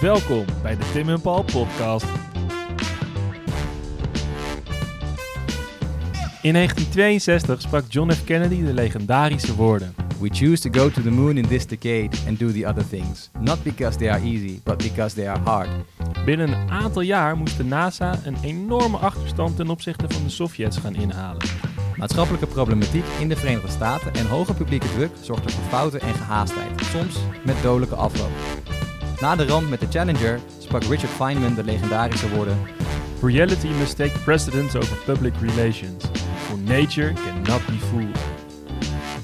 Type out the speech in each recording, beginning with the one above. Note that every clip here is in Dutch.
Welkom bij de Tim en Paul podcast. In 1962 sprak John F. Kennedy de legendarische woorden. We choose to go to the moon in this decade and do the other things. Not because they are easy, but because they are hard. Binnen een aantal jaar moest de NASA een enorme achterstand ten opzichte van de Sovjets gaan inhalen. Maatschappelijke problematiek in de Verenigde Staten en hoge publieke druk zorgden voor fouten en gehaastheid, soms met dodelijke afloop. Na de ramp met de Challenger sprak Richard Feynman de legendarische woorden: Reality must take precedence over public relations. For nature cannot be fooled.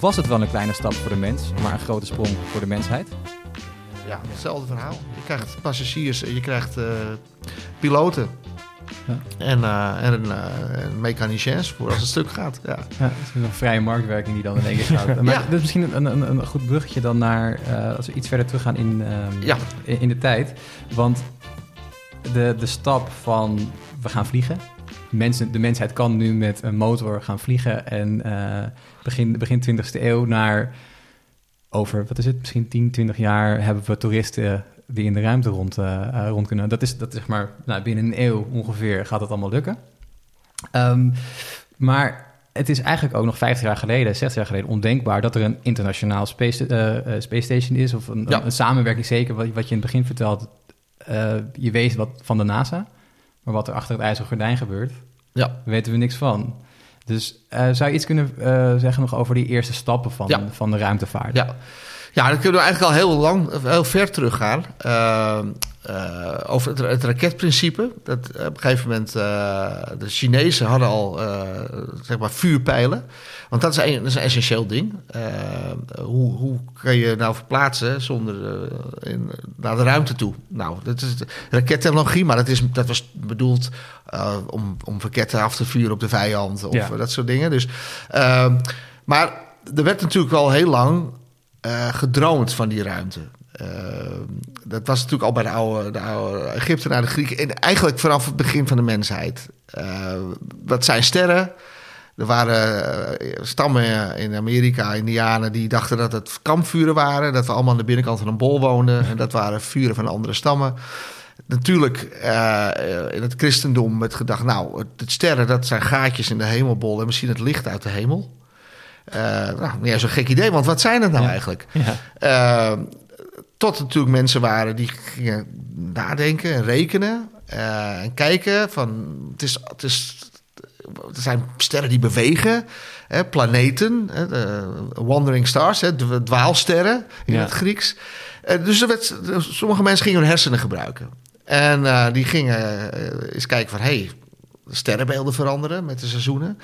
Was het wel een kleine stap voor de mens, maar een grote sprong voor de mensheid? Ja, hetzelfde verhaal. Je krijgt passagiers, je krijgt uh, piloten. En, uh, en, uh, en mechaniciens voor als het stuk gaat. Ja. ja dat is een vrije marktwerking die dan in één keer gaat. Maar ja. dit is misschien een, een, een goed bruggetje dan naar, uh, als we iets verder teruggaan in, um, ja. in, in, de tijd. Want de, de stap van we gaan vliegen. Mensen, de mensheid kan nu met een motor gaan vliegen. En begin, begin 20e eeuw naar over, wat is het, misschien 10, 20 jaar hebben we toeristen die in de ruimte rond, uh, rond kunnen. Dat is, dat zeg maar, nou, binnen een eeuw ongeveer gaat dat allemaal lukken. Um, maar het is eigenlijk ook nog 50 jaar geleden, 60 jaar geleden ondenkbaar dat er een internationaal space, uh, space station is. Of een, ja. een, samenwerking, zeker wat, wat je in het begin vertelt. Uh, je weet wat van de NASA, maar wat er achter het ijzeren gordijn gebeurt, ja. weten we niks van. Dus zou je iets kunnen zeggen nog over die eerste stappen van, ja. van de ruimtevaart? Ja. Ja, dan kunnen we eigenlijk al heel lang, heel ver teruggaan. Uh, uh, over het, het, raketprincipe. Dat, op een gegeven moment, uh, de Chinezen hadden al zeg maar vuurpijlen. Want dat is een, dat is een essentieel ding. hoe, hoe kan je nou verplaatsen zonder in, naar de ruimte toe? Nou, dat is rakettechnologie, maar dat, is, dat was bedoeld om, om raketten af te vuren op de vijand of dat soort dingen. Dus, ehm, maar er werd natuurlijk al heel lang uh, gedroomd van die ruimte. Uh, dat was natuurlijk al bij de oude, de oude Egyptenaren, de Grieken... en eigenlijk vanaf het begin van de mensheid. Uh, wat zijn sterren? Er waren stammen in Amerika, Indianen, die dachten dat het kampvuren waren. Dat we allemaal aan de binnenkant van een bol woonden. En dat waren vuren van andere stammen. Natuurlijk in het christendom met gedacht, nou, het sterren dat zijn gaatjes in de hemelbol en misschien het licht uit de hemel. Uh, nou, niet zo'n gek idee, want wat zijn het nou eigenlijk? Ja. Uh, tot natuurlijk mensen waren die gingen nadenken en rekenen uh, en kijken van het is, het is, er zijn sterren die bewegen, hè, planeten, hè, wandering stars, hè, dwaalsterren in ja. het Grieks. dus er werd, sommige mensen gingen hun hersenen gebruiken. En die gingen eens kijken van... hé, hey, sterrenbeelden veranderen met de seizoenen.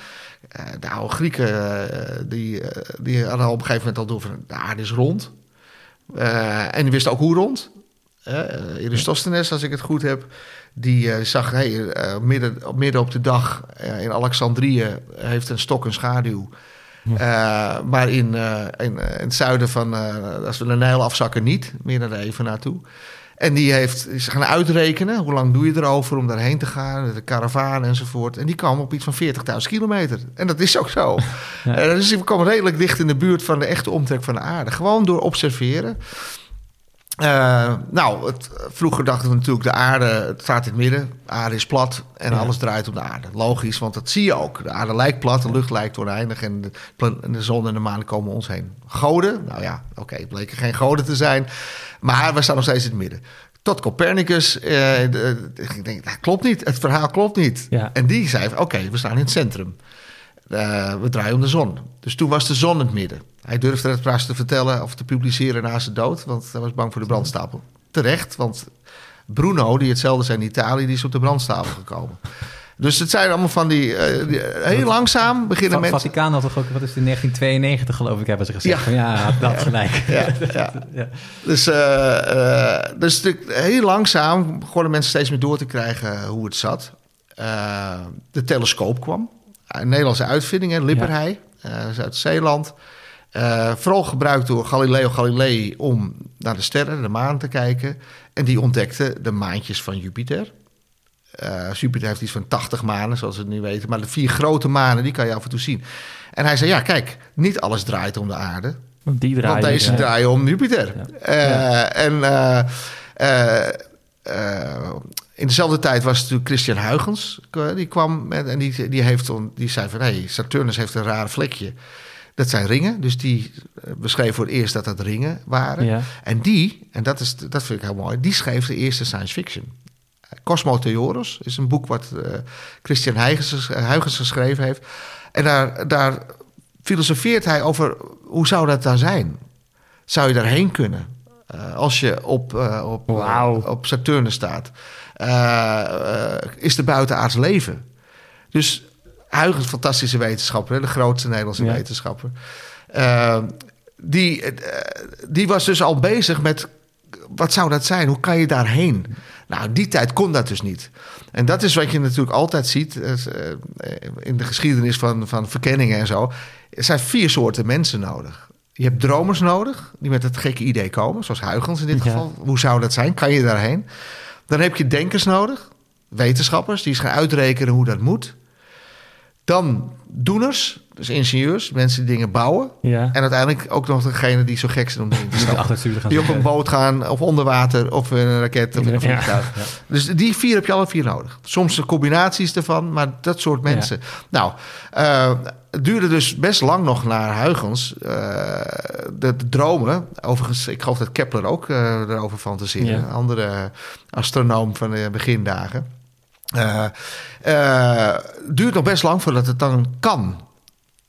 Uh, de oude Grieken uh, die, uh, die hadden op een gegeven moment al door van de aarde is rond. en die wisten ook hoe rond. Eratosthenes, als ik het goed heb, die zag hey, midden, midden op de dag in Alexandrië heeft een stok een schaduw. maar in, in, in, het zuiden van, als we de Nijl afzakken, niet. Meer naar de even naartoe. En die heeft, is gaan uitrekenen, hoe lang doe je erover om daarheen te gaan, de karavaan enzovoort. En die kwam op iets van 40.000 kilometer. En dat is ook zo. Ja. Uh, dus we komen redelijk dicht in de buurt van de echte omtrek van de aarde. Gewoon door observeren. Uh, nou, het, vroeger dachten we natuurlijk de aarde, het staat in het midden. De aarde is plat en ja. alles draait om de aarde. Logisch, want dat zie je ook. De aarde lijkt plat, de lucht lijkt oneindig en de, de zon en de maan komen ons heen. Goden? Nou ja, oké, okay, bleken geen goden te zijn. Maar we staan nog steeds in het midden. Tot Copernicus, uh, ik denk, dat klopt niet. Het verhaal klopt niet. Ja. En die zei, oké, we staan in het centrum. Uh, we draaien om de zon. Dus toen was de zon in het midden. Hij durfde het pas te vertellen of te publiceren na zijn dood, want hij was bang voor de brandstapel. Terecht, want Bruno, die hetzelfde zijn in Italië, die is op de brandstapel gekomen. Dus het zijn allemaal van die, uh, die heel langzaam beginnen mensen. Vaticaan had toch ook, wat is het, in 1992 geloof ik, hebben ze gezegd. Ja, van, ja dat gelijk. Ja, ja. ja. Dus, uh, uh, dus heel langzaam begonnen mensen steeds meer door te krijgen hoe het zat. de telescoop kwam. Een Nederlandse uitvinding, hè, Lipperhei, Zuid-Zeeland. vooral gebruikt door Galileo Galilei om naar de sterren, de maan te kijken. En die ontdekte de maantjes van Jupiter. Uh, Jupiter heeft iets van 80 manen, zoals we het nu weten. Maar de vier grote manen, die kan je af en toe zien. En hij zei, ja, kijk, niet alles draait om de aarde. Want, die draaien, want deze draaien om Jupiter. Ja. Uh, ja. En uh, in dezelfde tijd was natuurlijk Christian Huygens. Die kwam met, en die, die, heeft, die zei van... Hey, Saturnus heeft een raar vlekje. Dat zijn ringen. Dus die beschreef voor het eerst dat dat ringen waren. Ja. En die, en dat, is, dat vind ik heel mooi... die schreef de eerste science fiction. Cosmo Theoros is een boek wat Christian Huygens, Huygens geschreven heeft. En daar, daar filosofeert hij over hoe zou dat daar zijn? Zou je daarheen kunnen? Uh, als je op, uh, op, wow. op Saturnus staat. Uh, is er buitenaards leven? Dus Huygens, fantastische wetenschapper, de grootste Nederlandse ja. wetenschapper. die, die was dus al bezig met wat zou dat zijn? Hoe kan je daarheen? Nou, die tijd kon dat dus niet. En dat is wat je natuurlijk altijd ziet in de geschiedenis van, van verkenningen en zo. Er zijn vier soorten mensen nodig. Je hebt dromers nodig, die met het gekke idee komen, zoals Huygens in dit geval. Hoe zou dat zijn? Kan je daarheen? Dan heb je denkers nodig, wetenschappers, die eens gaan uitrekenen hoe dat moet. Dan doeners, dus ingenieurs, mensen die dingen bouwen. Ja. En uiteindelijk ook nog degene die zo gek zijn om dingen te stappen. Die op een boot gaan, of onder water, of een raket, of een vliegtuig. Ja. Dus die vier heb je alle vier nodig. Soms combinaties ervan, maar dat soort mensen. Nou, uh, het duurde dus best lang nog naar Huygens. Uh, de, dromen, overigens, ik geloof dat Kepler ook uh, erover fantaseerde. Een andere astronoom van de begindagen. Uh, duurt nog best lang voordat het dan kan.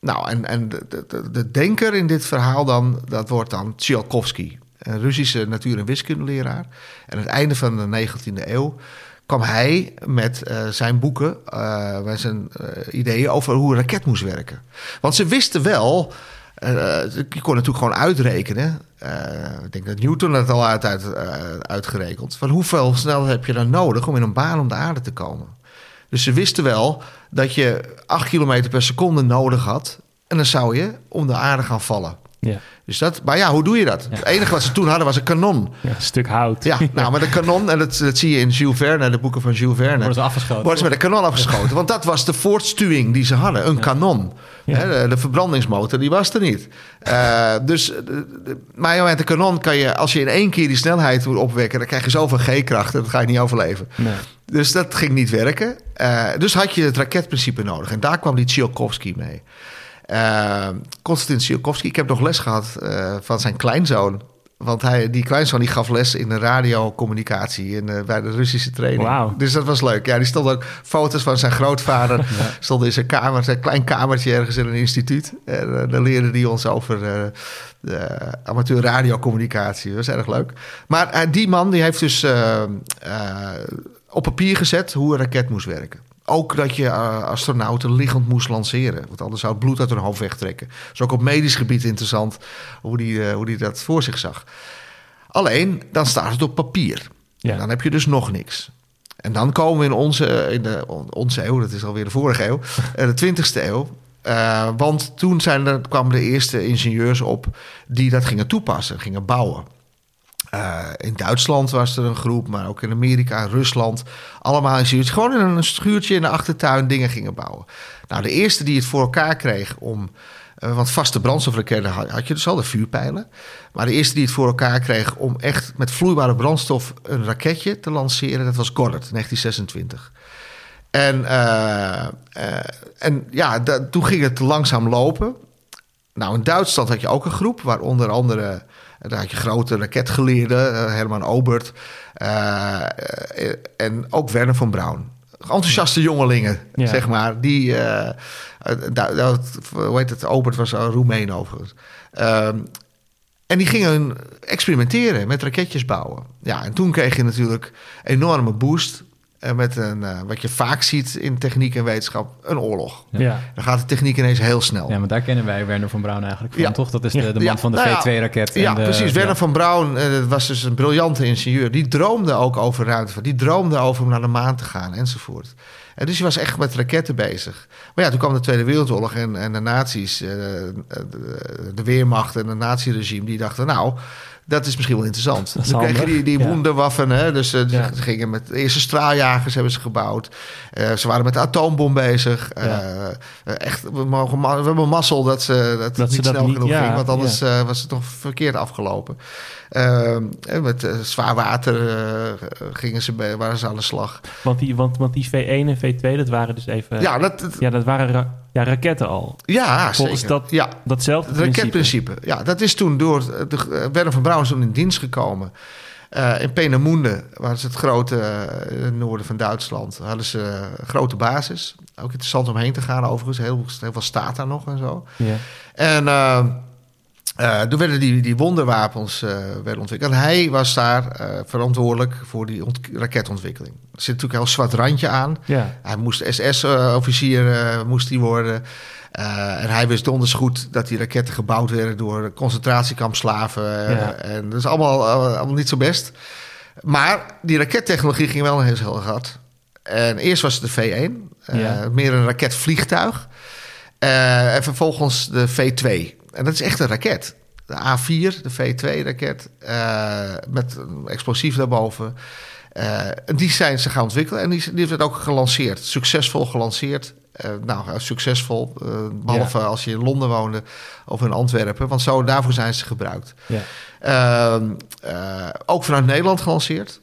Nou, en, en de, de, de, denker in dit verhaal dan, dat wordt dan Tsiolkovsky. Een Russische natuur- en wiskundeleraar. En aan het einde van de 19e eeuw kwam hij met uh, zijn boeken, uh, met zijn uh, ideeën over hoe een raket moest werken. Want ze wisten wel, je kon natuurlijk gewoon uitrekenen. ik denk dat Newton het al uit, uit uitgerekend. Van hoeveel snelheid heb je dan nodig om in een baan om de aarde te komen? Dus ze wisten wel dat je 8 kilometer per seconde nodig had. En dan zou je om de aarde gaan vallen. Ja. Dus dat, maar ja, hoe doe je dat? Het enige wat ze toen hadden was een kanon. Ja, een stuk hout. Ja, nou, met een kanon, en dat, dat zie je in Jules Verne, de boeken van Jules Verne. Worden ze afgeschoten. Worden ze met een kanon afgeschoten. Want dat was de voortstuwing die ze hadden, een kanon. de, de, verbrandingsmotor, die was er niet. Uh, dus, maar met een kanon kan je, als je in één keer die snelheid moet opwekken... dan krijg je zoveel G-kracht, dat ga je niet overleven. Nee. Dus dat ging niet werken. Uh, dus had je het raketprincipe nodig. En daar kwam die Tsiolkovsky mee. Uh, Konstantin Tsiolkovsky, ik heb nog les gehad uh, van zijn kleinzoon. Want hij, die kleinzoon die gaf les in de radiocommunicatie in, uh, bij de Russische training. Wow. Dus dat was leuk. Ja, die stond ook foto's van zijn grootvader. ja. Stond in zijn kamer, zijn klein kamertje ergens in een instituut. En uh, dan leerde hij ons over de amateur radiocommunicatie. Dat was erg leuk. Maar die man die heeft dus op papier gezet hoe een raket moest werken. Ook dat je uh, astronauten liggend moest lanceren. Want anders zou het bloed uit hun hoofd wegtrekken. Dat is ook op medisch gebied interessant hoe die, uh, hoe die dat voor zich zag. Alleen, dan staat het op papier. Ja. Dan heb je dus nog niks. En dan komen we in onze, in de, onze eeuw, dat is alweer de vorige eeuw, eh, de 20ste eeuw. Uh, want toen zijn er, kwamen de eerste ingenieurs op die dat gingen toepassen, gingen bouwen. Uh, in Duitsland was er een groep, maar ook in Amerika, Rusland. Allemaal ingenieurs. Gewoon in een schuurtje in de achtertuin dingen gingen bouwen. Nou, de eerste die het voor elkaar kreeg om. Uh, want vaste brandstofraketten had je dus al, de vuurpijlen. Maar de eerste die het voor elkaar kreeg om echt met vloeibare brandstof een raketje te lanceren, dat was Goddard, 1926. En, uh, en ja, toen ging het langzaam lopen. Nou, in Duitsland had je ook een groep, waar onder andere daar had je grote raketgeleerden, uh, Herman Obert uh, en ook Werner van Braun. Enthousiaste jongelingen, zeg maar. Die, uh, dat, hoe heet het, Obert was een Roemeen overigens. Ehm, en die gingen experimenteren met raketjes bouwen. Ja, en toen kreeg je natuurlijk enorme boost met een, uh, wat je vaak ziet in techniek en wetenschap, een oorlog. Ja. Dan gaat de techniek ineens heel snel. Ja, maar daar kennen wij Werner van Braun eigenlijk van, ja. toch? Dat is de, de man van de nou V2-raket. Ja, precies. Werner van Braun uh, was dus een briljante ingenieur. Die droomde ook over ruimte. Die droomde over om naar de maan te gaan enzovoort. En dus hij was echt met raketten bezig. Maar ja, toen kwam de Tweede Wereldoorlog en, en de nazi's, de, de Weermacht en het naziregime, die dachten, nou, Dat is misschien wel interessant. Dan kreeg je die, die ja. wonderwaffen. Hè? Dus ze gingen met de eerste straaljagers hebben ze gebouwd. Uh, ze waren met de atoombom bezig. Ja. Uh, echt, we, mogen, we hebben mazzel dat, ze, dat, niet snel genoeg ging. Want anders was het toch verkeerd afgelopen. met zwaar water gingen ze, waren ze aan de slag. Want die, want, want die V1 en V2, dat waren dus even... Ja, dat, ja, dat waren ja, raketten al. Ja, Volgens zeker. dat, ja. datzelfde Het raketprincipe. Ja, dat is toen door... De, uh, Werner van Braun toen in dienst gekomen. Uh, in Peenemünde, waar ze het grote uh, noorden van Duitsland, hadden ze een grote basis. Ook interessant om heen te gaan overigens. Heel, heel veel staat daar nog en zo. Ja. En toen werden die, die wonderwapens uh, werden ontwikkeld. En hij was daar uh, verantwoordelijk voor die raketontwikkeling. Er zit natuurlijk een heel zwart randje aan. Ja. Hij moest SS-officier moest hij worden. en hij wist donders goed dat die raketten gebouwd werden door concentratiekampslaven. Ja. En dat is allemaal, allemaal niet zo best. Maar die rakettechnologie ging wel heel, heel hard. En eerst was het de V1, ja. meer een raketvliegtuig. en vervolgens de V2. En dat is echt een raket. De A4, de V2-raket, uh, eh, met een explosief daarboven. Uh, die zijn ze gaan ontwikkelen en die, die werd ook gelanceerd. Succesvol gelanceerd. Uh, nou, succesvol, behalve als je in Londen woonde of in Antwerpen. Want zo, daarvoor zijn ze gebruikt. Ja. Ehm, ook vanuit Nederland gelanceerd.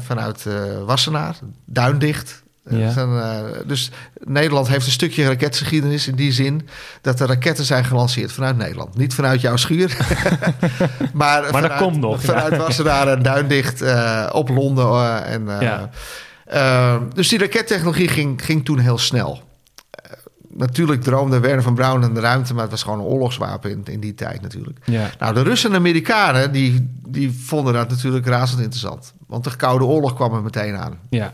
vanuit Wassenaar, Duindicht. Ja. Eh, dus Nederland heeft een stukje raketgeschiedenis in die zin dat de raketten zijn gelanceerd vanuit Nederland. Niet vanuit jouw schuur, maar, maar vanuit, dat komt nog. Vanuit ja. Wassenaar en Duindicht uh, op Londen. Uh, en, ja. dus die rakettechnologie ging, ging toen heel snel. natuurlijk droomde Werner van Braun aan de ruimte, maar het was gewoon een oorlogswapen in, in die tijd natuurlijk. Ja. Nou, de Russen en Amerikanen die, die vonden dat natuurlijk razend interessant. Want de Koude Oorlog kwam er meteen aan. Ja.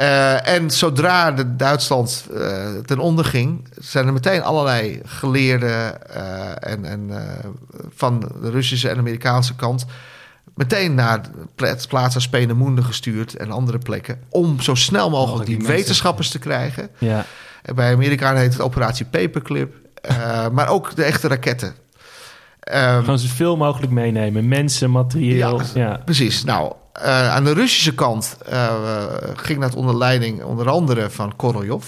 Uh, en zodra de Duitsland uh, ten onder ging, zijn er meteen allerlei geleerden uh, en, en van de Russische en Amerikaanse kant meteen naar plaats als gestuurd en andere plekken om zo snel mogelijk die, die wetenschappers te krijgen. Ja. En bij Amerikanen heet het operatie Paperclip, maar ook de echte raketten. Um, Gewoon zoveel mogelijk meenemen, mensen, materieel. Ja, ja. precies. Nou, uh, aan de Russische kant uh, ging dat onder leiding onder andere van Korolev.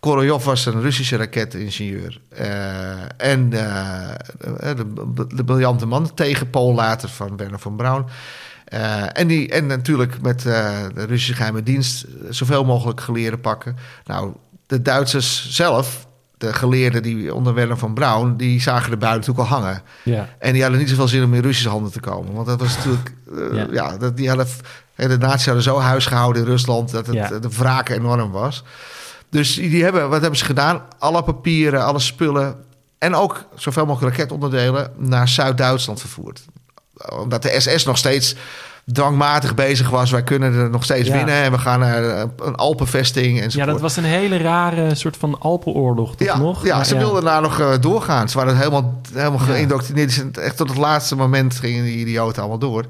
Korolev was een Russische raketingenieur. Uh, en de, de, briljante man, tegenpool later van Werner von Braun. en, die, en natuurlijk met de Russische geheime dienst zoveel mogelijk geleerden pakken. Nou, de Duitsers zelf de geleerden die onder Werner van Braun, die zagen de bui natuurlijk al hangen. Ja. En die hadden niet zoveel zin om in Russische handen te komen. Want dat was natuurlijk, uh, ja. dat, die hadden, de nazi's hadden zo huis gehouden in Rusland dat het, de wraak enorm was. Dus die hebben, wat hebben ze gedaan? Alle papieren, alle spullen en ook zoveel mogelijk raketonderdelen naar Zuid-Duitsland vervoerd. Omdat de SS nog steeds dwangmatig bezig was. Wij kunnen er nog steeds winnen en we gaan naar een Alpenvesting enzovoort. Ja, dat was een hele rare soort van Alpenoorlog, toch ja, nog? Ja, ze wilden daar nog uh, doorgaan. Ze waren helemaal, helemaal geïndoctrineerd. Echt tot het laatste moment gingen die idioten allemaal door.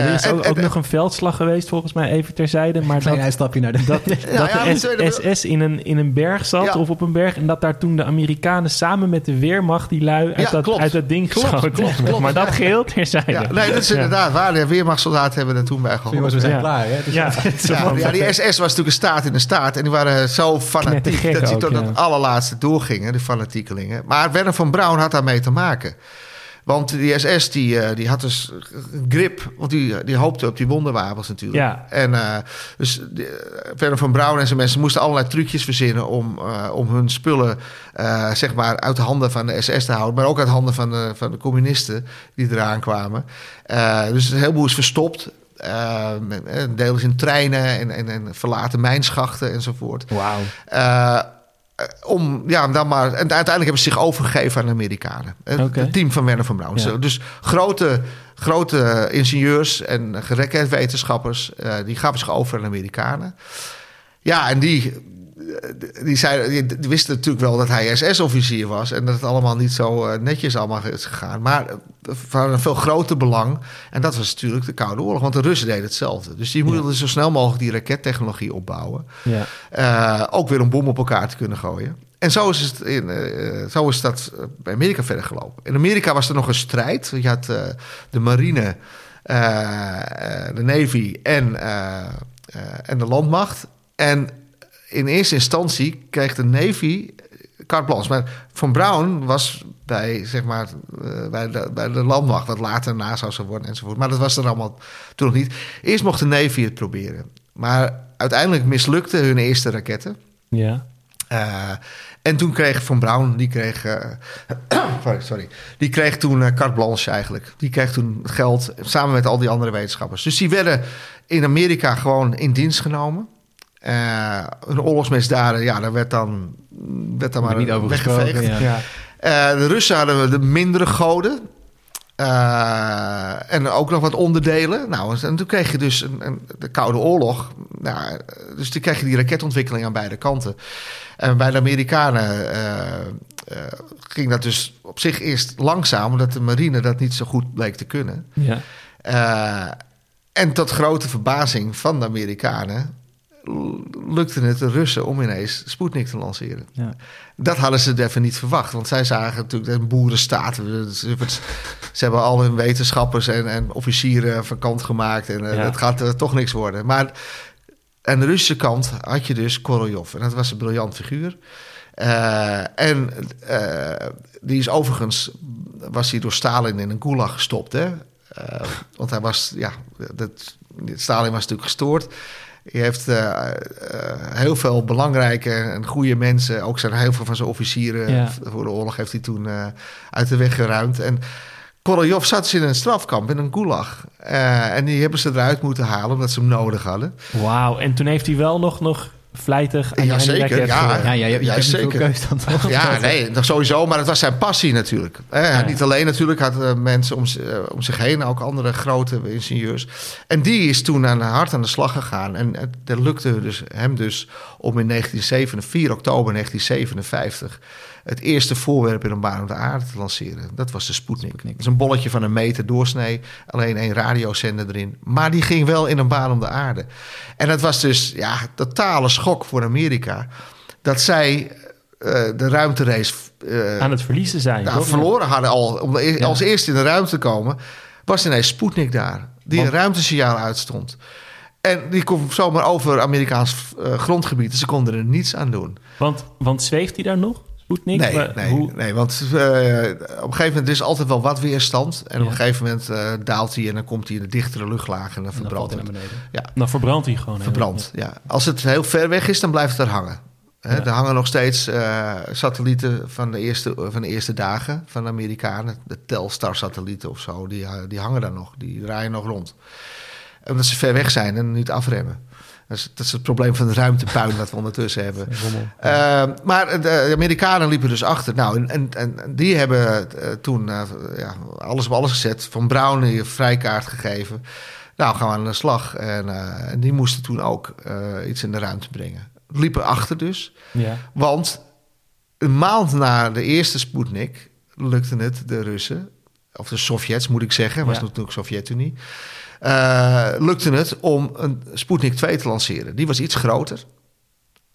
Er is ook, ook nog een veldslag geweest, volgens mij, even terzijde. Maar Klein dat, uitstapje naar de... Dat, dat de SS in een, in een berg zat, of op een berg... en dat daar toen de Amerikanen samen met de Weermacht... die lui uit, dat, uit dat ding geschoten klopt, klopt, Maar dat geheel terzijde. Ja, nee, dat is inderdaad waar. De Weermachtssoldaten hebben er toen bij geholpen. we zijn klaar, hè? Dus ja, ja, die SS was natuurlijk een staat in de staat... en die waren zo fanatiek dat die tot het allerlaatste doorgingen, de fanatiekelingen. Maar Werner van Braun had daarmee te maken... Want die SS die, uh, die had dus grip, want die, die hoopte op die wonderwapens natuurlijk. Ja. En uh, dus Werner van Braun en zijn mensen moesten allerlei trucjes verzinnen om, uh, om hun spullen zeg maar uit de handen van de SS te houden, maar ook uit de handen van de, van de communisten die eraan kwamen. dus een heleboel is verstopt. Uh, deel is in treinen en, en, en verlaten mijnschachten enzovoort. Wauw. Uh, om ja, dan maar. En uiteindelijk hebben ze zich overgegeven aan de Amerikanen. Het team van Werner van Braun. Dus grote, grote ingenieurs en gerekedwetenschappers. Uh, die gaven zich over aan de Amerikanen. Ja, en die die, zei, die wisten natuurlijk wel dat hij SS-officier was en dat het allemaal niet zo uh, netjes allemaal is gegaan. Maar van een veel groter belang. En dat was natuurlijk de Koude Oorlog, want de Russen deden hetzelfde. Dus die wilden zo snel mogelijk die rakettechnologie opbouwen. Ja. Uh, ook weer een bom op elkaar te kunnen gooien. En zo is, het in, uh, zo is dat bij Amerika verder gelopen. In Amerika was er nog een strijd. Je had uh, de marine, de navy en, en de landmacht. En in eerste instantie kreeg de navy carte blanche. Maar Van Brown was bij, zeg maar, bij, de, bij de landmacht... wat later na zou worden enzovoort. Maar dat was er allemaal toen nog niet. Eerst mocht de navy het proberen. Maar uiteindelijk mislukten hun eerste raketten. Ja. Uh, en toen kreeg Van Braun, die kreeg, uh, sorry, die kreeg toen uh, carte blanche eigenlijk. Die kreeg toen geld samen met al die andere wetenschappers. Dus die werden in Amerika gewoon in dienst genomen. Uh, een oorlogsmisdaden, ja, daar werd dan, werd dan maar niet over weggeveegd. Ja. de Russen hadden de mindere goden. Uh, en ook nog wat onderdelen. Nou, en toen kreeg je dus een, een, de Koude Oorlog. Nou, dus toen kreeg je die raketontwikkeling aan beide kanten. En bij de Amerikanen uh, uh, ging dat dus op zich eerst langzaam, omdat de marine dat niet zo goed bleek te kunnen. Ja. en tot grote verbazing van de Amerikanen lukte het de Russen om ineens Sputnik te lanceren. Ja. Dat hadden ze even niet verwacht. Want zij zagen natuurlijk een boerenstaat. Ze, hebben al hun wetenschappers en, en officieren van kant gemaakt. En uh, dat gaat uh, toch niks worden. Maar aan de Russische kant had je dus Korolev. En dat was een briljant figuur. Uh, en die is overigens... was hij door Stalin in een gulag gestopt, hè? want hij was... Ja, dat, Stalin was natuurlijk gestoord. Hij heeft uh, uh, heel veel belangrijke en goede mensen, ook zijn heel veel van zijn officieren ja. voor de oorlog, heeft hij toen uh, uit de weg geruimd. En Korolev zat dus in een strafkamp, in een gulag. en die hebben ze eruit moeten halen omdat ze hem nodig hadden. Wauw, en toen heeft hij wel nog, nog vlijtig aan ja, zeker. Ja, ja, ja, je, je ja, zeker. Keus dan toch? Ja, nee, nog sowieso. Maar het was zijn passie natuurlijk. Ja. Niet alleen natuurlijk, had uh, mensen om, uh, om zich heen, ook andere grote ingenieurs. En die is toen aan, hard aan de slag gegaan. En het lukte dus, hem dus om in 1947, 4 oktober 1957 het eerste voorwerp in een baan om de aarde te lanceren. Dat was de Sputnik. Dat is een bolletje van een meter doorsnee, alleen één radiozender erin. Maar die ging wel in een baan om de aarde. En dat was dus ja, totale schok voor Amerika. Dat zij uh, de ruimterace... Uh, Aan het verliezen zijn. Nou, verloren hadden al. Om e- als eerste in de ruimte te komen, was ineens Sputnik daar. Die Want... een ruimtesignaal uitstond. En die kwam zomaar over Amerikaans uh, grondgebied. Dus ze konden er niets aan doen. Want, want zweeft hij daar nog? Nee, nee, nee, want uh, op een gegeven moment is altijd wel wat weerstand. En op een gegeven moment uh, daalt hij en dan komt hij in de dichtere luchtlagen en dan verbrandt hij naar beneden. Ja. Dan verbrandt hij gewoon. Verbrandt, ja. Als het heel ver weg is, dan blijft het er hangen. Hè, Er hangen nog steeds uh, satellieten van de, eerste, van de eerste dagen van de Amerikanen. De Telstar-satellieten of zo, die, die hangen daar nog. Die draaien nog rond. Omdat ze ver weg zijn en niet afremmen. Dat is, dat is, het probleem van de ruimtepuin dat we ondertussen hebben. Uh, maar de Amerikanen liepen dus achter. Nou, en, en, en die hebben uh, toen uh, ja, alles op alles gezet. Van Brown een vrijkaart gegeven. Nou, gaan we aan de slag. En, en die moesten toen ook iets in de ruimte brengen. Liepen achter dus. Ja. Want een maand na de eerste Sputnik lukte het de Russen... of de Sovjets moet ik zeggen, was ja. natuurlijk Sovjet-Unie... Uh, lukte het om een Sputnik 2 te lanceren. Die was iets groter.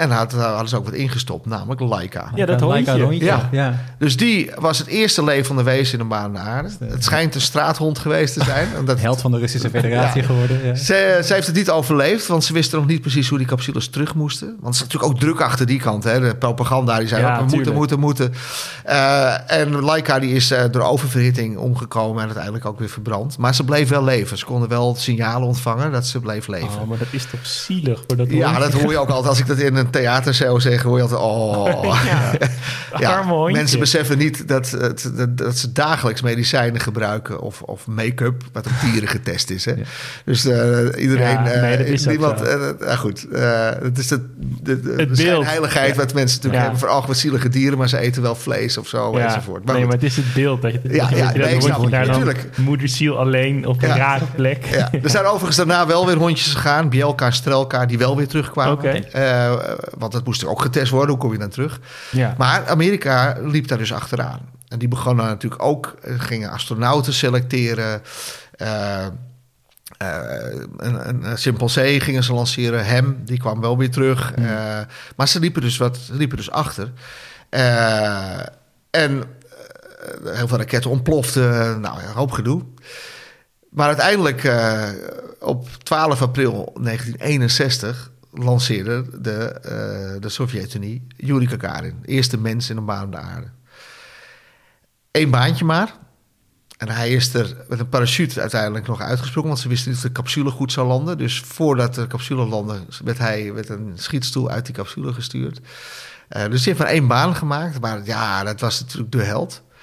En daar hadden ze ook wat ingestopt, namelijk Laika. Ja, dat Laika rondje. Ja. ja. Dus die was het eerste levende wezen in de baan naar aarde. Het schijnt een straathond geweest te zijn. Omdat... Held van de Russische federatie ja. geworden. Ja. Ze, ze, heeft het niet overleefd, want ze wisten nog niet precies hoe die capsules terug moesten. Want er is natuurlijk ook druk achter die kant. Hè. De propaganda, die zei ook, we moeten, moeten, moeten. Uh, en Laika die is uh, door oververhitting omgekomen en uiteindelijk ook weer verbrand. Maar ze bleef wel leven. Ze konden wel signalen ontvangen dat ze bleef leven. Oh, maar dat is toch zielig voor dat Ja, dat hoor je ook altijd als ik dat in een theater zou zeggen, hoor je altijd, oh. ja. ja. mensen beseffen niet dat, dat, dat, ze dagelijks medicijnen gebruiken of, of make-up, wat op dieren getest is. Hè? Dus uh, iedereen, ja, nee, uh, niemand, uh, nou goed, het is de, de, de, het de heiligheid wat mensen natuurlijk hebben voor wat zielige dieren, maar ze eten wel vlees of zo enzovoort. Maar nee, maar het is het beeld dat je, ja, ja, nee, dat je daar natuurlijk. moederziel alleen op een rare plek. Ja. Er zijn overigens daarna wel weer hondjes gegaan, Bielka Strelka, die wel weer terugkwamen. Okay. Want dat moest ook getest worden. Hoe kom je dan terug? Ja. Maar Amerika liep daar dus achteraan. En die begonnen natuurlijk ook, gingen astronauten selecteren. Uh, uh, een, een, een chimpansee gingen ze lanceren. Hem, die kwam wel weer terug. Mm. Uh, maar ze liepen dus, wat, liepen dus achter. en heel veel raketten ontploften. Nou, een hoop gedoe. Maar uiteindelijk, op 12 april 1961, lanceerde de, uh, de Sovjet-Unie Yuri Gagarin. Eerste mens in een baan op de aarde. Eén baantje maar. En hij is er met een parachute uiteindelijk nog uitgesproken, want ze wisten niet of de capsule goed zou landen. Dus voordat de capsule landde, werd hij met een schietstoel uit die capsule gestuurd. Uh, dus hij heeft maar één baan gemaakt. Maar ja, dat was natuurlijk de held. Uh,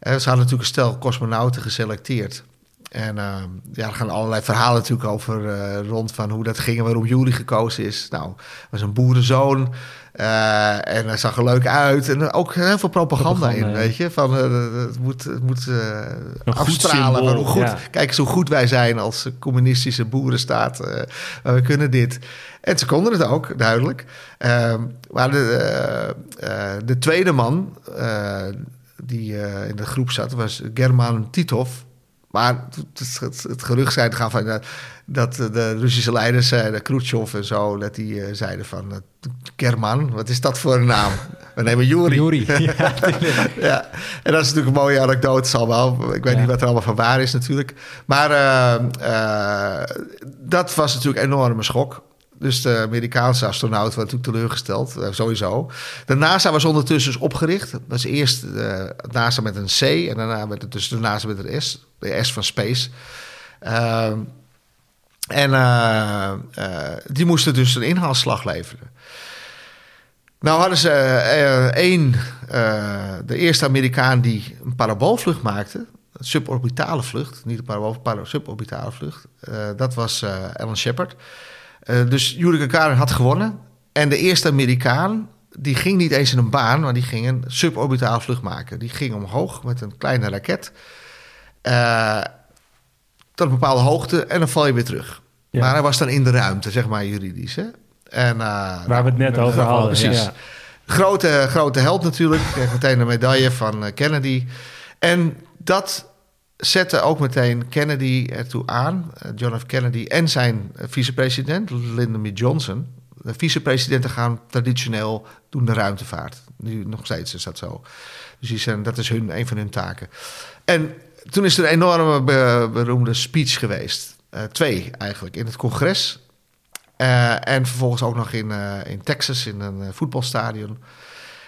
ze hadden natuurlijk een stel cosmonauten geselecteerd. En uh, ja, er gaan allerlei verhalen natuurlijk over uh, rond van hoe dat ging en waarom Jury gekozen is. Nou, was een boerenzoon uh, en hij zag er leuk uit. En ook heel veel propaganda, in, weet je. Van, het moet, het moet afstralen hoe goed... Kijk eens hoe goed wij zijn als communistische boerenstaat. we kunnen dit. En ze konden het ook, duidelijk. Ehm, maar de, de tweede man die in de groep zat was German Titov... Maar het, het, het gerucht gaan van, uh, dat de Russische leiders, uh, de Khrushchev en zo, dat die uh, zeiden van... Kerman, wat is dat voor een naam? We nemen Juri. Juri, ja, ja. En dat is natuurlijk een mooie anekdote, zal wel. Ik weet niet wat er allemaal van waar is natuurlijk. Maar dat was natuurlijk een enorme schok. Dus de Amerikaanse astronaut was natuurlijk teleurgesteld, uh, sowieso. De NASA was ondertussen dus opgericht. Dat was eerst uh, NASA met een C en daarna werd het dus de NASA met een S. De S van Space. Uh, en uh, die moesten dus een inhaalslag leveren. Nou hadden ze één, de eerste Amerikaan die een paraboolvlucht maakte. Een suborbitale vlucht, niet een parabool, para, suborbitale vlucht. dat was Alan Shepard. Uh, dus Yuri Gagarin had gewonnen. En de eerste Amerikaan, die ging niet eens in een baan, maar die ging een suborbitale vlucht maken. Die ging omhoog met een kleine raket. Uh, tot een bepaalde hoogte en dan val je weer terug. Maar hij was dan in de ruimte, zeg maar juridisch. Hè? En, uh, Waar we het net over hadden. Precies. Ja. Grote, grote held natuurlijk. Kreeg meteen een medaille van Kennedy. En dat zette ook meteen Kennedy ertoe aan, eh, John F. Kennedy en zijn eh, vicepresident, Lyndon B. Johnson. De vicepresidenten gaan traditioneel doen de ruimtevaart. Nu nog steeds is dat zo. Dus die zijn, dat is hun, een van hun taken. En toen is er een enorme beroemde speech geweest. Uh, twee eigenlijk, in het congres. Uh, en vervolgens ook nog in, in Texas, in een voetbalstadion.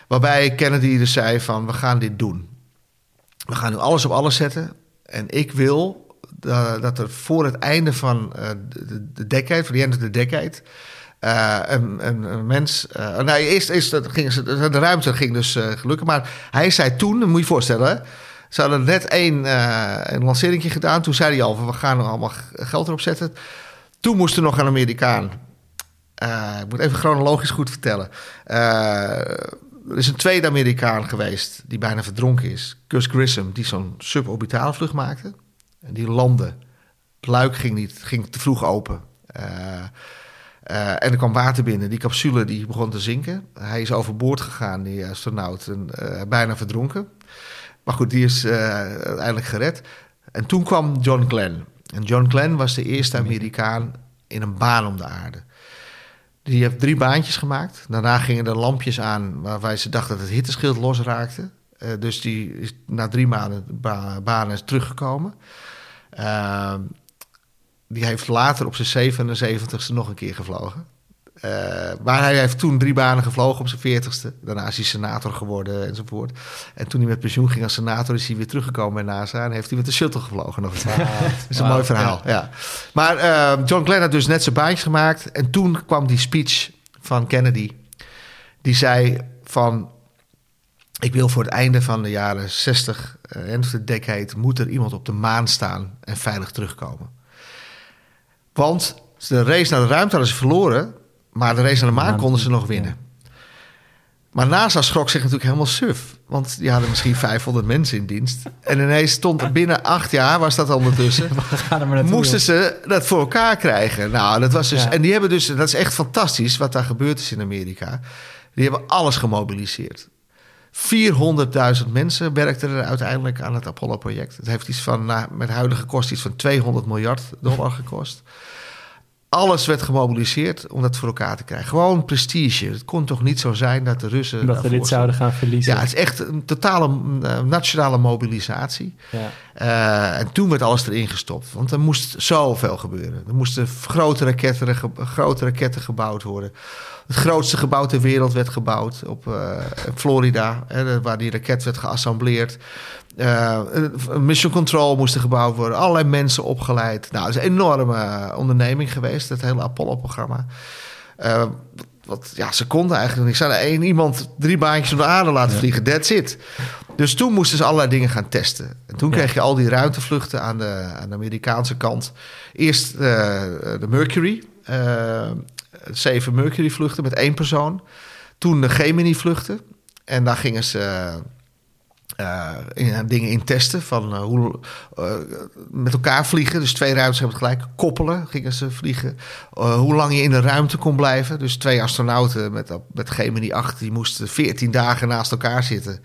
Waarbij Kennedy dus zei van, we gaan dit doen. We gaan nu alles op alles zetten. En ik wil dat er voor het einde van uh, de, de voor de of the decade, uh, een, een, mens. Uh, nou, eerst, eerst de ruimte ging dus gelukkig. Maar hij zei toen, moet je voorstellen. Ze hadden net één een lancering gedaan. Toen zei hij al: we gaan er allemaal geld erop zetten. Toen moest er nog een Amerikaan. ik moet even chronologisch goed vertellen. Er is een tweede Amerikaan geweest die bijna verdronken is. Gus Grissom, die zo'n suborbitale vlucht maakte. En die landde. Het luik ging, niet, ging te vroeg open. Uh, uh, en er kwam water binnen. Die capsule die begon te zinken. Hij is overboord gegaan, die astronaut. En, uh, bijna verdronken. Maar goed, die is uiteindelijk gered. En toen kwam John Glenn. En John Glenn was de eerste Amerikaan in een baan om de aarde. Die heeft drie baantjes gemaakt. Daarna gingen er lampjes aan waarbij ze dachten dat het hitteschild losraakte. Uh, dus die is na drie maanden ba banen teruggekomen. Uh, die heeft later op zijn 77ste nog een keer gevlogen. Uh, maar hij heeft toen drie banen gevlogen op zijn 40ste. Daarna is hij senator geworden enzovoort. En toen hij met pensioen ging als senator, is hij weer teruggekomen bij NASA en heeft hij met de shuttle gevlogen nog. Wow. dat is een mooi verhaal. Ja. Maar uh, John Glenn had dus net zijn baantjes gemaakt. En toen kwam die speech van Kennedy. Die zei van. Ik wil voor het einde van de jaren 60 uh, en de decade moet er iemand op de maan staan en veilig terugkomen. Want de race naar de ruimte hadden ze verloren maar de race naar de maan konden ze nog winnen. Maar NASA schrok zich natuurlijk helemaal suf. Want die hadden misschien 500 mensen in dienst. En ineens stond er binnen acht jaar, was dat ondertussen... moesten ze dat voor elkaar krijgen. Nou, dat was dus... En die hebben dus... Dat is echt fantastisch wat daar gebeurd is in Amerika. Die hebben alles gemobiliseerd. 400.000 mensen werkten er uiteindelijk aan het Apollo-project. Het heeft iets van, nou, met huidige kost, iets van 200 miljard dollar gekost. Alles werd gemobiliseerd om dat voor elkaar te krijgen. Gewoon prestige. Het kon toch niet zo zijn dat de Russen... Dat we dit zouden gaan verliezen. Ja, het is echt een totale uh, nationale mobilisatie. Ja. Uh, en toen werd alles erin gestopt. Want er moest zoveel gebeuren. Er moesten grote raketten, grote raketten gebouwd worden. Het grootste gebouw ter wereld werd gebouwd op uh, Florida. Hè, waar die raket werd geassembleerd. Uh, mission control moest er gebouwd worden. Allerlei mensen opgeleid. Nou, het is een enorme onderneming geweest, het hele Apollo-programma. Uh, wat, ja, ze konden eigenlijk niet. Ze hadden één iemand drie baantjes om de aarde laten vliegen. That's it. Dus toen moesten ze allerlei dingen gaan testen. En toen kreeg je al die ruimtevluchten aan de, aan de Amerikaanse kant. Eerst uh, de Mercury. zeven Mercury-vluchten met één persoon. Toen de Gemini-vluchten. En daar gingen ze uh, in, dingen in testen van uh, hoe uh, met elkaar vliegen. Dus twee ruimtes hebben het gelijk. Koppelen gingen ze vliegen. hoe lang je in de ruimte kon blijven. Dus twee astronauten met, met Gemini 8, die moesten 14 dagen naast elkaar zitten.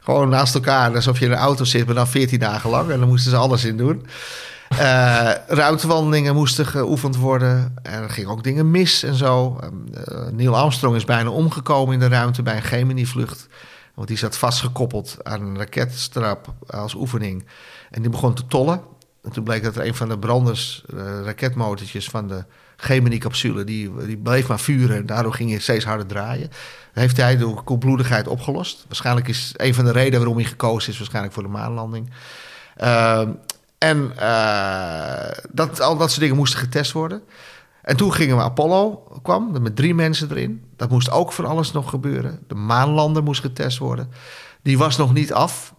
Gewoon naast elkaar, alsof je in een auto zit, maar dan 14 dagen lang. En dan moesten ze alles in doen. ruimtewandelingen moesten geoefend worden. En er gingen ook dingen mis en zo. Neil Armstrong is bijna omgekomen in de ruimte bij een Gemini-vlucht. Want die zat vastgekoppeld aan een raketstrap als oefening. En die begon te tollen. En toen bleek dat er een van de branders, uh, raketmotortjes van de Gemini-capsule, die, die bleef maar vuren. En daardoor ging hij steeds harder draaien. Dat heeft hij door koelbloedigheid opgelost. Waarschijnlijk is een van de redenen waarom hij gekozen is, waarschijnlijk voor de maanlanding. Uh, en uh, dat, al dat soort dingen moesten getest worden. En toen gingen we Apollo, kwam met drie mensen erin. Dat moest ook van alles nog gebeuren. De maanlander moest getest worden. Die was nog niet af.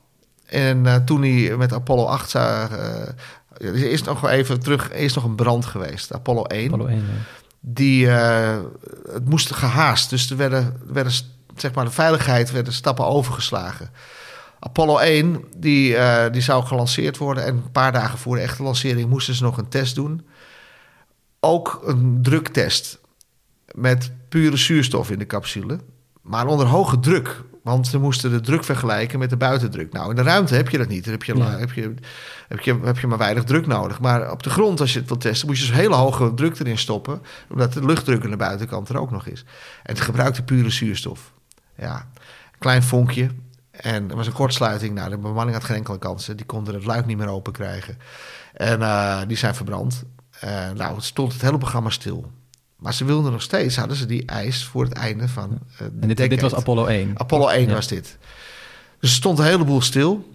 En uh, toen hij met Apollo 8 zag... Uh, er is nog even terug, is nog een brand geweest. Apollo 1. Apollo 1 ja. Die, uh, het moest gehaast. Dus er werden, werden, zeg maar, de veiligheid werden stappen overgeslagen. Apollo 1, die, die zou gelanceerd worden. En een paar dagen voor de echte lancering moesten ze nog een test doen ook een druktest met pure zuurstof in de capsule. Maar onder hoge druk. Want ze moesten de druk vergelijken met de buitendruk. Nou, in de ruimte heb je dat niet. Dan heb je, heb je, heb je, heb je maar weinig druk nodig. Maar op de grond, als je het wilt testen, moet je dus hele hoge druk erin stoppen. Omdat de luchtdruk aan de buitenkant er ook nog is. En het gebruikte pure zuurstof. Ja, klein vonkje. En er was een kortsluiting. Nou, de bemanning had geen enkele kansen. Die konden het luik niet meer open krijgen. En uh, die zijn verbrand. Uh, nou, stond het hele programma stil. Maar ze wilden nog steeds, hadden ze die eis voor het einde van uh, En dit, dit, was Apollo 1? Apollo 1 was dit. Dus er stond een heleboel stil.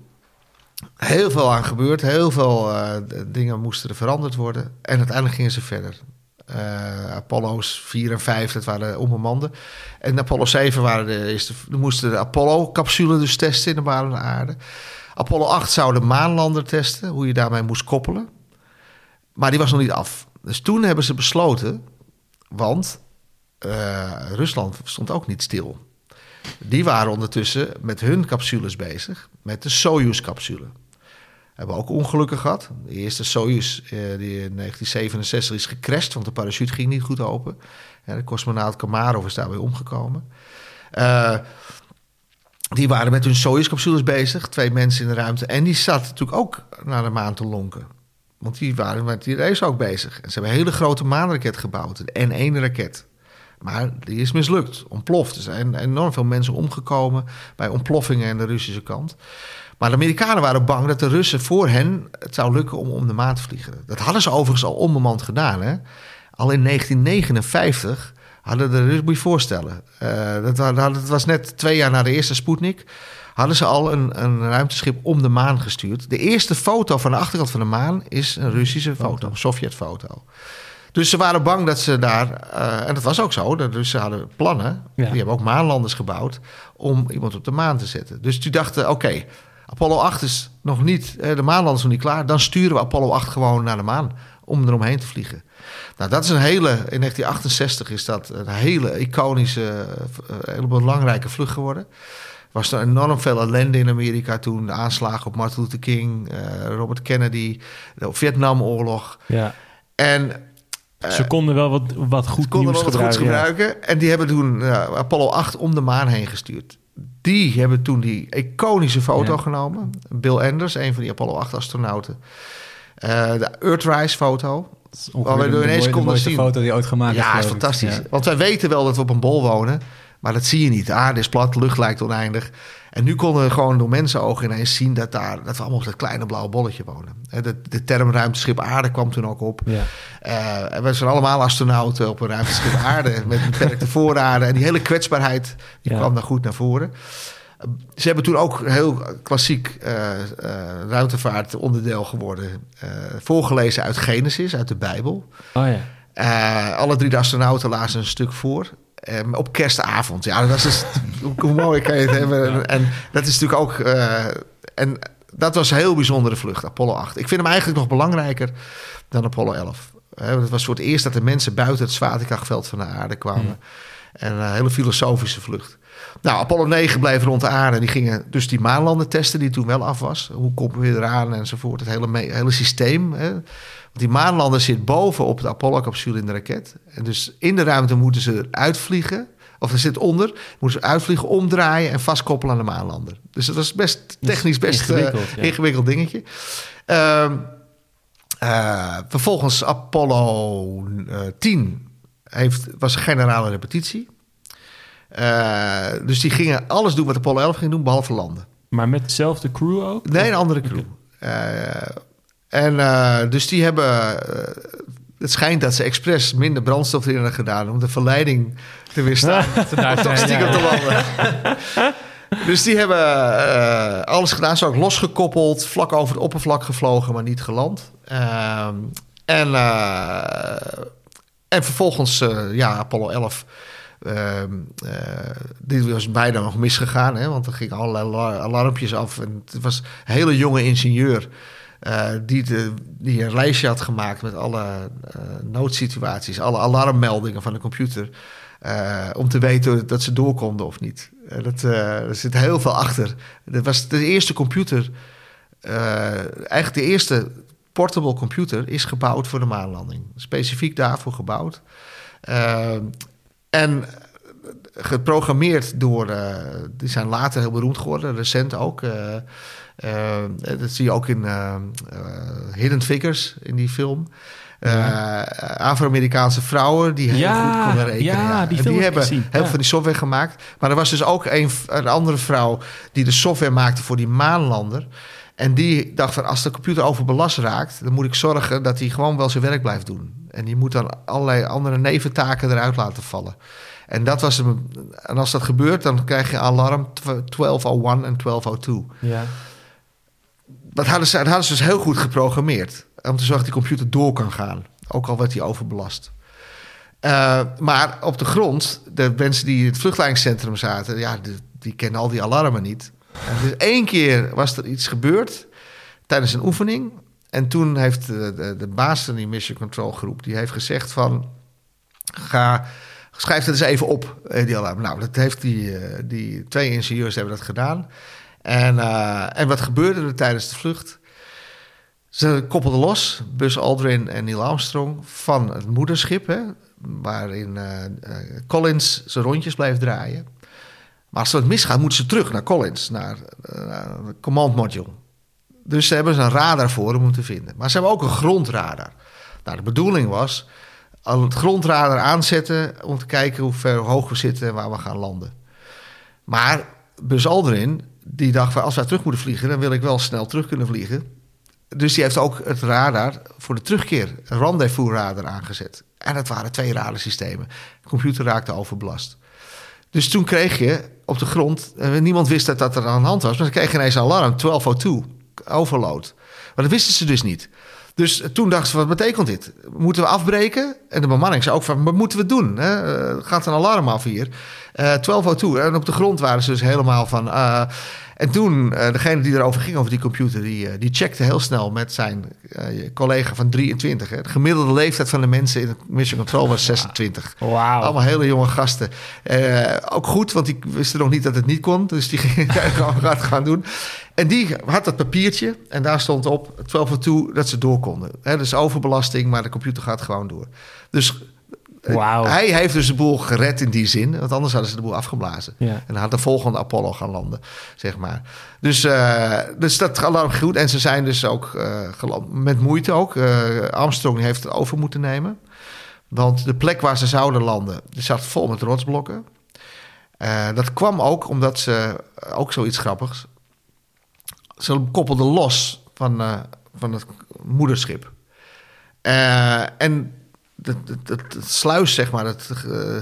Heel veel aan gebeurd. Heel veel uh, dingen moesten er veranderd worden. En uiteindelijk gingen ze verder. Apollo's 4 en 5, dat waren onbemande. En Apollo 7 waren de moesten de Apollo-capsule dus testen in de baan van de aarde. Apollo 8 zou de maanlander testen, hoe je daarmee moest koppelen. Maar die was nog niet af. Dus toen hebben ze besloten, want uh, Rusland stond ook niet stil. Die waren ondertussen met hun capsules bezig, met de Soyuz-capsule. Hebben ook ongelukken gehad. De eerste Soyuz uh, die in 1967 is gecrashed, want de parachute ging niet goed open. De cosmonaut Kamarov is daarbij omgekomen. Uh, die waren met hun Soyuz-capsules bezig, twee mensen in de ruimte. En die zaten natuurlijk ook naar de maan te lonken. Want die waren met die race ook bezig. En ze hebben een hele grote maanraket gebouwd. Een N1-raket. Maar die is mislukt, ontploft. Er zijn enorm veel mensen omgekomen bij ontploffingen aan de Russische kant. Maar de Amerikanen waren bang dat de Russen voor hen het zou lukken om om de maan te vliegen. Dat hadden ze overigens al onbemand gedaan. Hè? Al in 1959 hadden de Russen, moet je voorstellen. Uh, dat, dat, was net twee jaar na de eerste Sputnik hadden ze al een, een ruimteschip om de maan gestuurd. De eerste foto van de achterkant van de maan is een Russische foto, een Sovjet-foto. Dus ze waren bang dat ze daar, uh, en dat was ook zo, dus ze hadden plannen, die hebben ook maanlanders gebouwd, om iemand op de maan te zetten. Dus die dachten, oké, Apollo 8 is nog niet, de maanlanders nog niet klaar, dan sturen we Apollo 8 gewoon naar de maan om eromheen te vliegen. Nou, dat is een hele, in 1968 is dat een hele iconische, eh, hele belangrijke vlucht geworden was er enorm veel ellende in Amerika toen. De aanslagen op Martin Luther King, uh, Robert Kennedy, de Vietnamoorlog. Ja. En uh, ze konden wel wat, wat goed konden nieuws wel wat gebruiken. gebruiken. En die hebben toen uh, Apollo 8 om de maan heen gestuurd. Die hebben toen die iconische foto ja. genomen. Bill Anders, een van die Apollo 8 astronauten. de Earthrise foto. Waar we ineens konden zien. foto die ooit gemaakt ja, is fantastisch. Want wij weten wel dat we op een bol wonen. Maar dat zie je niet. De aarde is plat, de lucht lijkt oneindig. En nu konden we gewoon door mensenogen ineens zien dat, daar, dat we allemaal op dat kleine blauwe bolletje wonen. De, de term ruimteschip aarde kwam toen ook op. Ja. Uh, we zijn allemaal astronauten op een ruimteschip aarde met beperkte voorraden. En die hele kwetsbaarheid die kwam daar goed naar voren. Ze hebben toen ook heel klassiek uh, uh, ruimtevaart onderdeel geworden. voorgelezen uit Genesis, uit de Bijbel. Oh ja. alle drie de astronauten lazen een stuk voor. Um, op kerstavond. Ja, dat is dus, hoe mooi kan je het hebben. En dat is natuurlijk ook. Uh, en dat was een heel bijzondere vlucht, Apollo 8. Ik vind hem eigenlijk nog belangrijker dan Apollo 11. het was voor het eerst dat de mensen buiten het zwaartekrachtveld van de aarde kwamen. Hmm. En een hele filosofische vlucht. Nou, Apollo 9 bleef rond de aarde. Die gingen dus die maanlanden testen, die toen wel af was. Hoe komen we eraan enzovoort. Het hele, hele systeem. Die maanlander zit boven op de Apollo-capsule in de raket. En dus in de ruimte moeten ze uitvliegen. Of er zit onder, moeten ze uitvliegen, omdraaien en vastkoppelen aan de maanlander. Dus dat was best technisch best ingewikkeld, uh, ingewikkeld dingetje. Uh, uh, vervolgens Apollo 10 eh, heeft, was een generale repetitie. dus die gingen alles doen wat Apollo 11 ging doen, behalve landen. Maar met dezelfde crew ook? Nee, een andere crew. Okay. En uh, dus die hebben. Uh, het schijnt dat ze expres minder brandstof erin hebben gedaan om de verleiding te weerstaan. om toch stiekem te landen. dus die hebben uh, alles gedaan. Ze ook losgekoppeld, vlak over het oppervlak gevlogen, maar niet geland. Ehm, en, en vervolgens, ja, Apollo 11. Ehm, dit was bijna nog misgegaan, hè, want er gingen allerlei alarmpjes af. En het was een hele jonge ingenieur. Uh, die, die een lijstje had gemaakt met alle uh, noodsituaties, alle alarmmeldingen van de computer. Uh, om te weten dat ze door konden of niet. dat, er zit heel veel achter. Dat was de eerste computer, eigenlijk de eerste portable computer, is gebouwd voor de maanlanding. Specifiek daarvoor gebouwd. en geprogrammeerd door, die zijn later heel beroemd geworden, recent ook. Uh, dat zie je ook in uh, Hidden Figures, in die film. Afro-Amerikaanse vrouwen die heel goed konden rekenen. Ja, die, die hebben heel veel van die software gemaakt. Maar er was dus ook een, een andere vrouw die de software maakte voor die maanlander. En die dacht van als de computer overbelast raakt, dan moet ik zorgen dat hij gewoon wel zijn werk blijft doen. En die moet dan allerlei andere neventaken eruit laten vallen. En dat was. En als dat gebeurt, dan krijg je alarm 1201 en 1202. Ja dat hadden ze, dat dus heel goed geprogrammeerd. Om te zorgen dat die computer door kan gaan. Ook al werd hij overbelast. Uh, maar op de grond, de mensen die in het vluchtleidingscentrum zaten, ja, die, kennen al die alarmen niet. En dus één keer was er iets gebeurd tijdens een oefening. En toen heeft de, de, de baas van die Mission Control groep, die heeft gezegd van, ga, schrijf het eens even op, eh, die alarm. Nou, dat heeft die, eh, die twee ingenieurs hebben dat gedaan. En, uh, en wat gebeurde er tijdens de vlucht? Ze koppelden los, Buzz Aldrin en Neil Armstrong, van het moederschip, hè, waarin uh, Collins zijn rondjes bleef draaien. Maar als het misgaat, moeten ze terug naar Collins, naar de command module. Dus ze hebben een radar voor om hem vinden. Maar ze hebben ook een grondradar. Nou, de bedoeling was al het grondradar aanzetten om te kijken hoe ver hoog we zitten en waar we gaan landen. Maar Buzz Aldrin die dacht als wij terug moeten vliegen, dan wil ik wel snel terug kunnen vliegen. Dus die heeft ook het radar voor de terugkeer, een rendezvous radar aangezet. En dat waren twee radarsystemen. De computer raakte overbelast. Dus toen kreeg je op de grond, eh, niemand wist dat dat er aan de hand was, maar kreeg je ineens een alarm, 1202, overload. Maar dat wisten ze dus niet. Dus toen dachten ze, wat betekent dit? Moeten we afbreken? En de bemanning zei ook van, wat moeten we doen? Hè? Gaat een alarm af hier? Uh, eh, 1202. En op de grond waren ze dus helemaal van... Uh, en toen, uh, degene die erover ging, over die computer... die, die checkte heel snel met zijn collega van 23. Hè. De gemiddelde leeftijd van de mensen in Mission Control was 26. Wow. Allemaal hele jonge gasten. ook goed, want die wisten nog niet dat het niet kon. Dus die gingen het gaan doen. En die had dat papiertje en daar stond op 12 toe dat ze door konden. He, dus overbelasting, maar de computer gaat gewoon door. Dus Wow. Hij heeft dus de boel gered in die zin. Want anders hadden ze de boel afgeblazen. Ja. En dan had de volgende Apollo gaan landen, zeg maar. Dus, uh, dus dat gaat goed. En ze zijn dus ook uh, met moeite ook. Uh, Armstrong heeft het over moeten nemen. Want de plek waar ze zouden landen, die zat vol met rotsblokken. dat kwam ook omdat ze, ook zoiets grappigs... Ze koppelden los van, van het moederschip. en het, het, het, sluis, zeg maar, het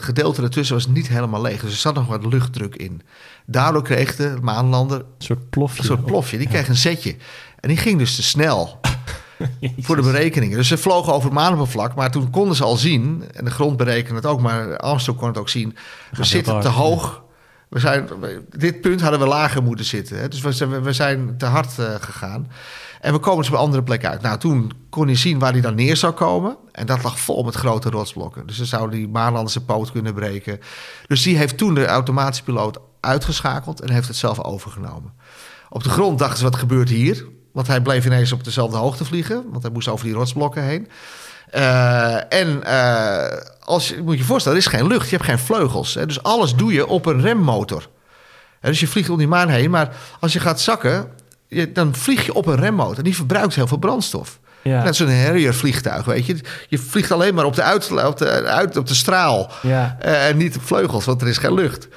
gedeelte ertussen was niet helemaal leeg. Dus er zat nog wat luchtdruk in. Daardoor kreeg de maanlander... Een soort plofje. Een soort plofje. Die kreeg een zetje. En die ging dus te snel voor de berekeningen. Dus ze vlogen over het maanoppervlak. Maar toen konden ze al zien, en de grond berekende het ook... maar Armstrong kon het ook zien... we zitten te hoog. We zijn, dit punt hadden we lager moeten zitten. Hè? Dus we, we zijn te hard uh, gegaan. En we komen dus op andere plek uit. Nou, toen kon hij zien waar hij dan neer zou komen. En dat lag vol met grote rotsblokken. Dus dan zou die Maanlander zijn poot kunnen breken. Dus die heeft toen de automatische piloot uitgeschakeld en heeft het zelf overgenomen. Op de grond dachten ze, wat gebeurt hier? Want hij bleef ineens op dezelfde hoogte vliegen. Want hij moest over die rotsblokken heen. Uh, en uh, als je moet je voorstellen, er is geen lucht, je hebt geen vleugels. Hè? Dus alles doe je op een remmotor. dus je vliegt om die maan heen, maar als je gaat zakken, je, dan vlieg je op een remmotor. Die verbruikt heel veel brandstof. Ja. Net zo'n Harrier vliegtuig, weet je. Je vliegt alleen maar op de, uit, op de, uit, op de straal. Ja. Uh, en niet op vleugels, want er is geen lucht.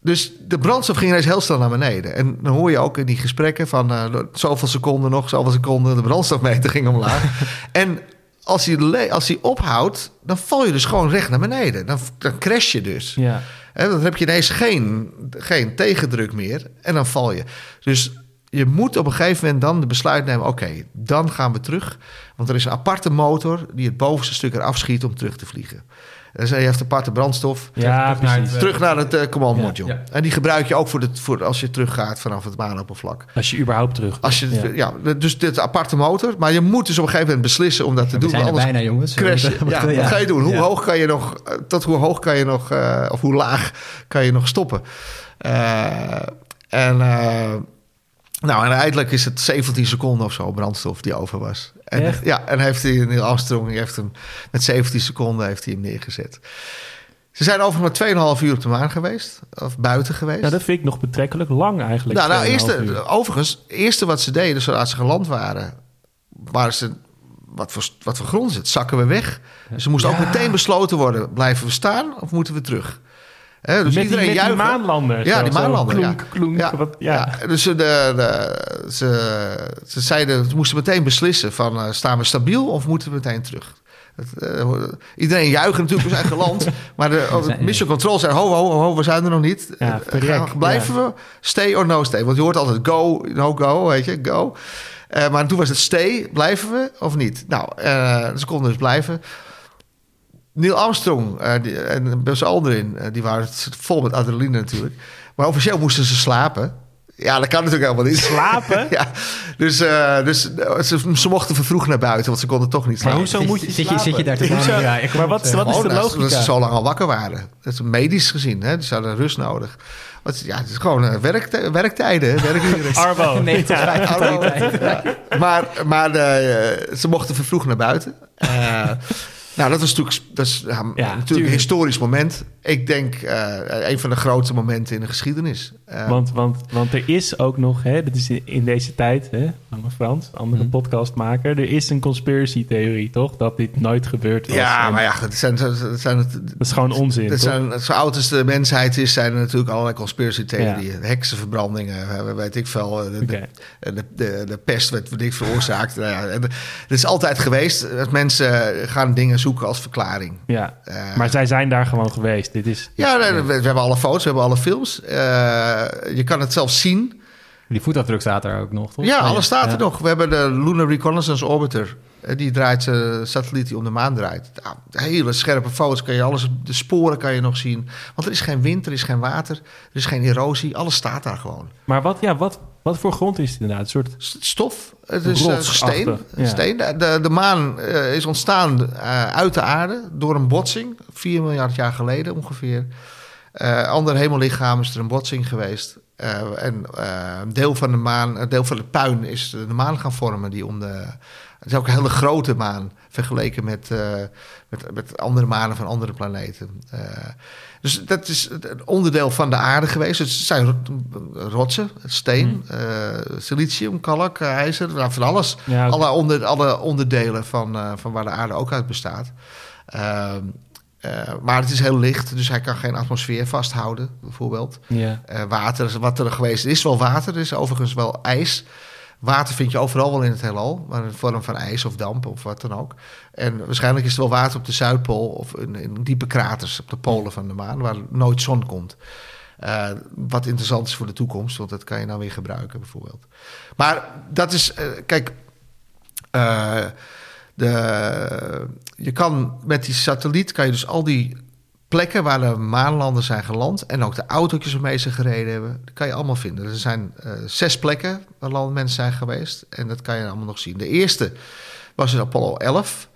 Dus de brandstof ging ineens heel snel naar beneden. En dan hoor je ook in die gesprekken van uh, zoveel seconden nog, zoveel seconden, de brandstofmeter ging omlaag. en als hij, als hij ophoudt, dan val je dus gewoon recht naar beneden. Dan, dan crash je dus. Ja. En dan heb je ineens geen, geen tegendruk meer en dan val je. Dus je moet op een gegeven moment dan de besluit nemen: oké, dan gaan we terug. Want er is een aparte motor die het bovenste stuk eraf schiet om terug te vliegen. Dus je heeft aparte brandstof. Ja, terug, naar het, terug naar het uh, command module. En die gebruik je ook voor, de, voor als je teruggaat vanaf het maanoppervlak. Als je überhaupt terug. Als je, ja. dus dit aparte motor. Maar je moet dus op een gegeven moment beslissen om dat te doen. Zijn anders bijna, jongens. Crash. Ja, wat ga je doen? Hoe hoog kan je nog? Tot hoe hoog kan je nog? Uh, of hoe laag kan je nog stoppen? Uh, en nou, en uiteindelijk is het 17 seconden of zo brandstof die over was. En, ja, en heeft hij Neil Armstrong heeft hem met 17 seconden heeft hij hem neergezet. Ze zijn overigens maar 2,5 uur op de maan geweest. Of buiten geweest. Ja, dat vind ik nog betrekkelijk lang eigenlijk. Nou, nou eerste, overigens, eerste wat ze deden zodra ze geland waren... waren ze, wat voor, wat voor grond is het? Zakken we weg? Ze moesten ook meteen besloten worden... blijven we staan of moeten we terug? He, dus met iedereen die, met die maanlanders. Ja, die maanlanders. Klonk, ja. Klonk, ja. Wat, ja. ja. Dus de, de, ze, ze zeiden, ze moesten meteen beslissen van uh, staan we stabiel of moeten we meteen terug? Het, uh, iedereen juicht natuurlijk op zijn eigen land. Maar de oh, mission control zei, ho, ho, ho, we zijn er nog niet. Ja, uh, blijven we? Stay or no stay? Want je hoort altijd go, no go, weet je, go. maar toen was het stay, blijven we of niet? Nou, ze konden dus blijven. Neil Armstrong uh, die, en Buzz Aldrin, uh, die waren vol met adrenaline natuurlijk. Maar officieel moesten ze slapen. Ja, dat kan natuurlijk helemaal niet. Slapen? ja, dus, uh, dus ze, ze, mochten vervroegd naar buiten, want ze konden toch niet slapen. Maar hoezo moet je zit, je, zit je daar te hoezo, ja, Maar wat, wat is de logica? Dat ze zo lang al wakker waren. Dat is medisch gezien, hè? Dus ze hadden rust nodig. Want, ja, het is gewoon werkt, werktijden, werkuren. Arbo. Nee, tot Arbo. Ja. Maar, maar ze mochten vervroegd naar buiten. Nou, dat was natuurlijk, dat is, ja, natuurlijk een historisch moment. Ik denk uh, een van de grootste momenten in de geschiedenis. Uh, want, want, want er is ook nog, hè, dat is in deze tijd, hè, Lange Frans, andere mm. podcastmaker, er is een conspiracy-theorie, toch? Dat dit nooit gebeurd was. Ja, maar ja, het zijn, het zijn, het, dat is gewoon onzin. Het zijn, zo oud als de mensheid is, zijn er natuurlijk allerlei conspiracy-theorieën. Ja. Heksenverbrandingen, weet ik veel. De, okay. de, de, de, de, pest werd, ik veroorzaakt. nou ja, het is altijd geweest dat mensen gaan dingen zoeken als verklaring. Ja, uh, maar zij zijn daar gewoon geweest. Dit is, ja, we, we, hebben alle foto's, we hebben alle films. Uh, je kan het zelf zien. Die voetafdruk staat daar ook nog, toch? Ja, alles staat ja. er nog. We hebben de Lunar Reconnaissance Orbiter. Die draait uh, satelliet die om de maan draait. Nou, hele scherpe foto's kan je alles, de sporen kan je nog zien. Want er is geen wind, er is geen water, er is geen erosie. Alles staat daar gewoon. Maar wat, ja, wat, wat voor grond is het inderdaad? Een soort stof. Het is uh, steen. Ja. steen. De, de maan uh, is ontstaan uh, uit de aarde door een botsing. 4 miljard jaar geleden ongeveer. ander hemellichaam is er een botsing geweest. en een deel van de maan, een deel van de puin is de maan gaan vormen die om de Het is ook een hele grote maan vergeleken met, met, met, andere manen van andere planeten. Dus dat is een onderdeel van de aarde geweest. Het zijn rotsen, steen, mm. silicium, kalk, ijzer, nou, van alles. alle, onder, alle onderdelen van, van waar de aarde ook uit bestaat. Ehm, uh, maar het is heel licht, dus hij kan geen atmosfeer vasthouden, bijvoorbeeld. Ja. Water, wat er geweest is, is wel water, er is overigens wel ijs. Water vind je overal wel in het heelal, maar in de vorm van ijs of damp of wat dan ook. En waarschijnlijk is er wel water op de Zuidpool of in, diepe kraters op de polen van de maan, waar nooit zon komt. Uh, wat interessant is voor de toekomst, want dat kan je nou weer gebruiken, bijvoorbeeld. Maar dat is, kijk. De, je kan met die satelliet kan je dus al die plekken waar de maanlanders zijn geland en ook de autootjes waarmee ze gereden hebben, dat kan je allemaal vinden. Er zijn uh, zes plekken waar landmensen zijn geweest en dat kan je allemaal nog zien. De eerste was in Apollo 11.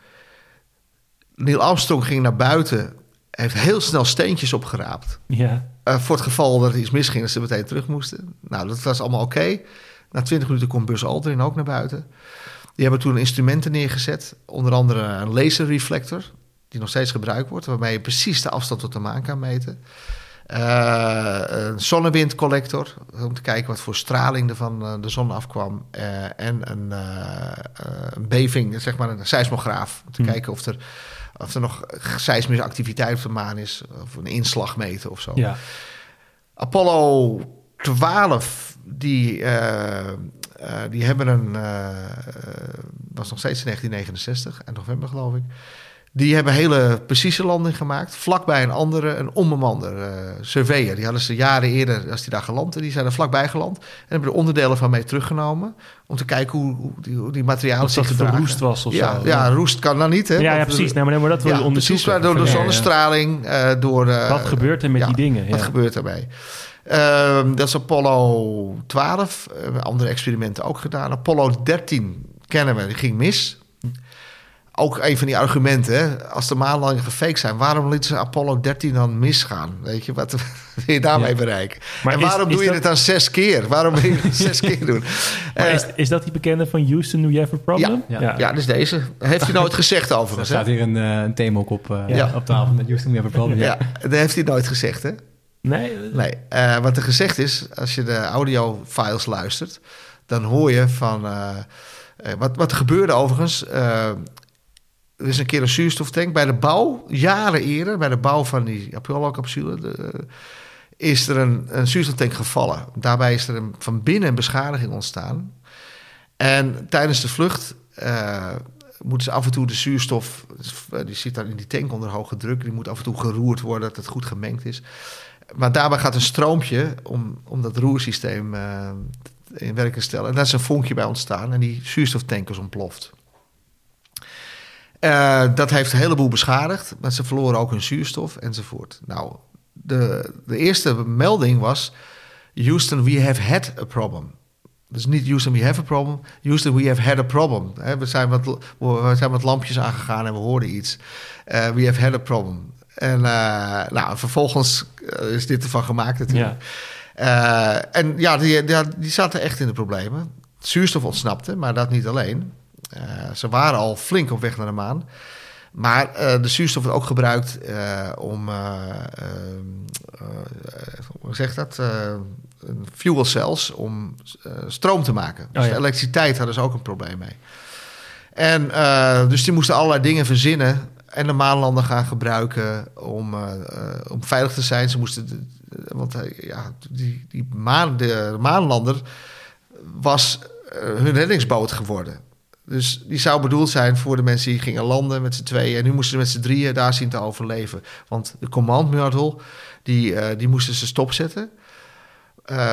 Neil Armstrong ging naar buiten, heeft heel snel steentjes opgeraapt. Ja. Uh, voor het geval dat er iets misging, dat ze meteen terug moesten. Nou, dat was allemaal oké. Na twintig minuten komt Buzz Aldrin ook naar buiten. Die hebben toen instrumenten neergezet, onder andere een laserreflector, die nog steeds gebruikt wordt, waarmee je precies de afstand tot de maan kan meten. Uh, een zonnewindcollector, om te kijken wat voor straling er van uh, de zon afkwam. Uh, en een, een, beving, zeg maar een seismograaf, om te hmm. kijken of er, of er nog seismische activiteit op de maan is, of een inslag meten of zo. Ja. Apollo 12, die uh, die hebben een, uh, was nog steeds in 1969, en november geloof ik. Die hebben hele precieze landing gemaakt. Vlakbij een andere, een onbemande uh, surveyor. Die hadden ze jaren eerder, als die daar geland. En die zijn er vlakbij geland. En hebben er onderdelen van mee teruggenomen. Om te kijken hoe, hoe, die, hoe die materialen zich gedragen. verroest was of ja, zo. Ja, roest kan dan niet. Hè? Ja, ja precies. Nee, maar, dat wil je onderzoeken. Precies, door de zonnestraling. Uh, door, wat gebeurt er met die dingen? Wat gebeurt erbij? Ehm, dat is Apollo 12. Uh, andere experimenten ook gedaan. Apollo 13 kennen we, die ging mis. Ook een van die argumenten, hè? als de maanlandingen gefaked zijn, waarom lieten ze Apollo 13 dan misgaan? Weet je, wat wil je daarmee bereiken? Maar en waarom doe je het dan zes keer? Waarom wil je het zes keer doen? Uh, is, is, dat die bekende van Houston, Do You Have a Problem? Ja, ja. ja. dus deze. Heeft hij nooit gezegd overigens. Er staat hier een, uh, een thema op, uh, op tafel met Houston, Have a Problem. Ja, dat heeft hij nooit gezegd, hè? Nee? Nee. Uh, wat er gezegd is, als je de audiofiles luistert, dan hoor je van... Uh, wat, wat gebeurde overigens... er is een keer een zuurstoftank bij de bouw, jaren eerder, bij de bouw van die Apollo-capsule, is er een, een zuurstoftank gevallen. Daarbij is er een, van binnen een beschadiging ontstaan. En tijdens de vlucht uh, moeten ze af en toe de zuurstof, die zit dan in die tank onder hoge druk, die moet af en toe geroerd worden, dat het goed gemengd is maar daarbij gaat een stroompje om, om dat roersysteem uh, in werking te stellen. En daar is een vonkje bij ontstaan en die zuurstoftank is ontploft. Uh, dat heeft een heleboel beschadigd, maar ze verloren ook hun zuurstof enzovoort. Nou, de, de eerste melding was: Houston, we have had a problem. Dus niet Houston, we have a problem. Houston, we have had a problem. we, zijn wat, we zijn wat lampjes aangegaan en we hoorden iets. Uh, we have had a problem. En uh, nou, vervolgens eh, is dit ervan gemaakt natuurlijk. Ja. En ja die, die, die, zaten echt in de problemen. Zuurstof ontsnapte, maar dat niet alleen. Ze waren al flink op weg naar de maan. Maar de zuurstof wordt ook gebruikt om, hoe zeg dat, fuel cells, om stroom te maken. Dus oh, elektriciteit hadden ze ook een probleem mee. En dus die moesten allerlei dingen verzinnen en de maanlander gaan gebruiken om, om veilig te zijn. Ze moesten, want ja, die, die maan, de maanlander was hun reddingsboot geworden. Dus die zou bedoeld zijn voor de mensen die gingen landen met z'n tweeën. En nu moesten ze met z'n drieën daar zien te overleven. Want de command module, die, die moesten ze stopzetten.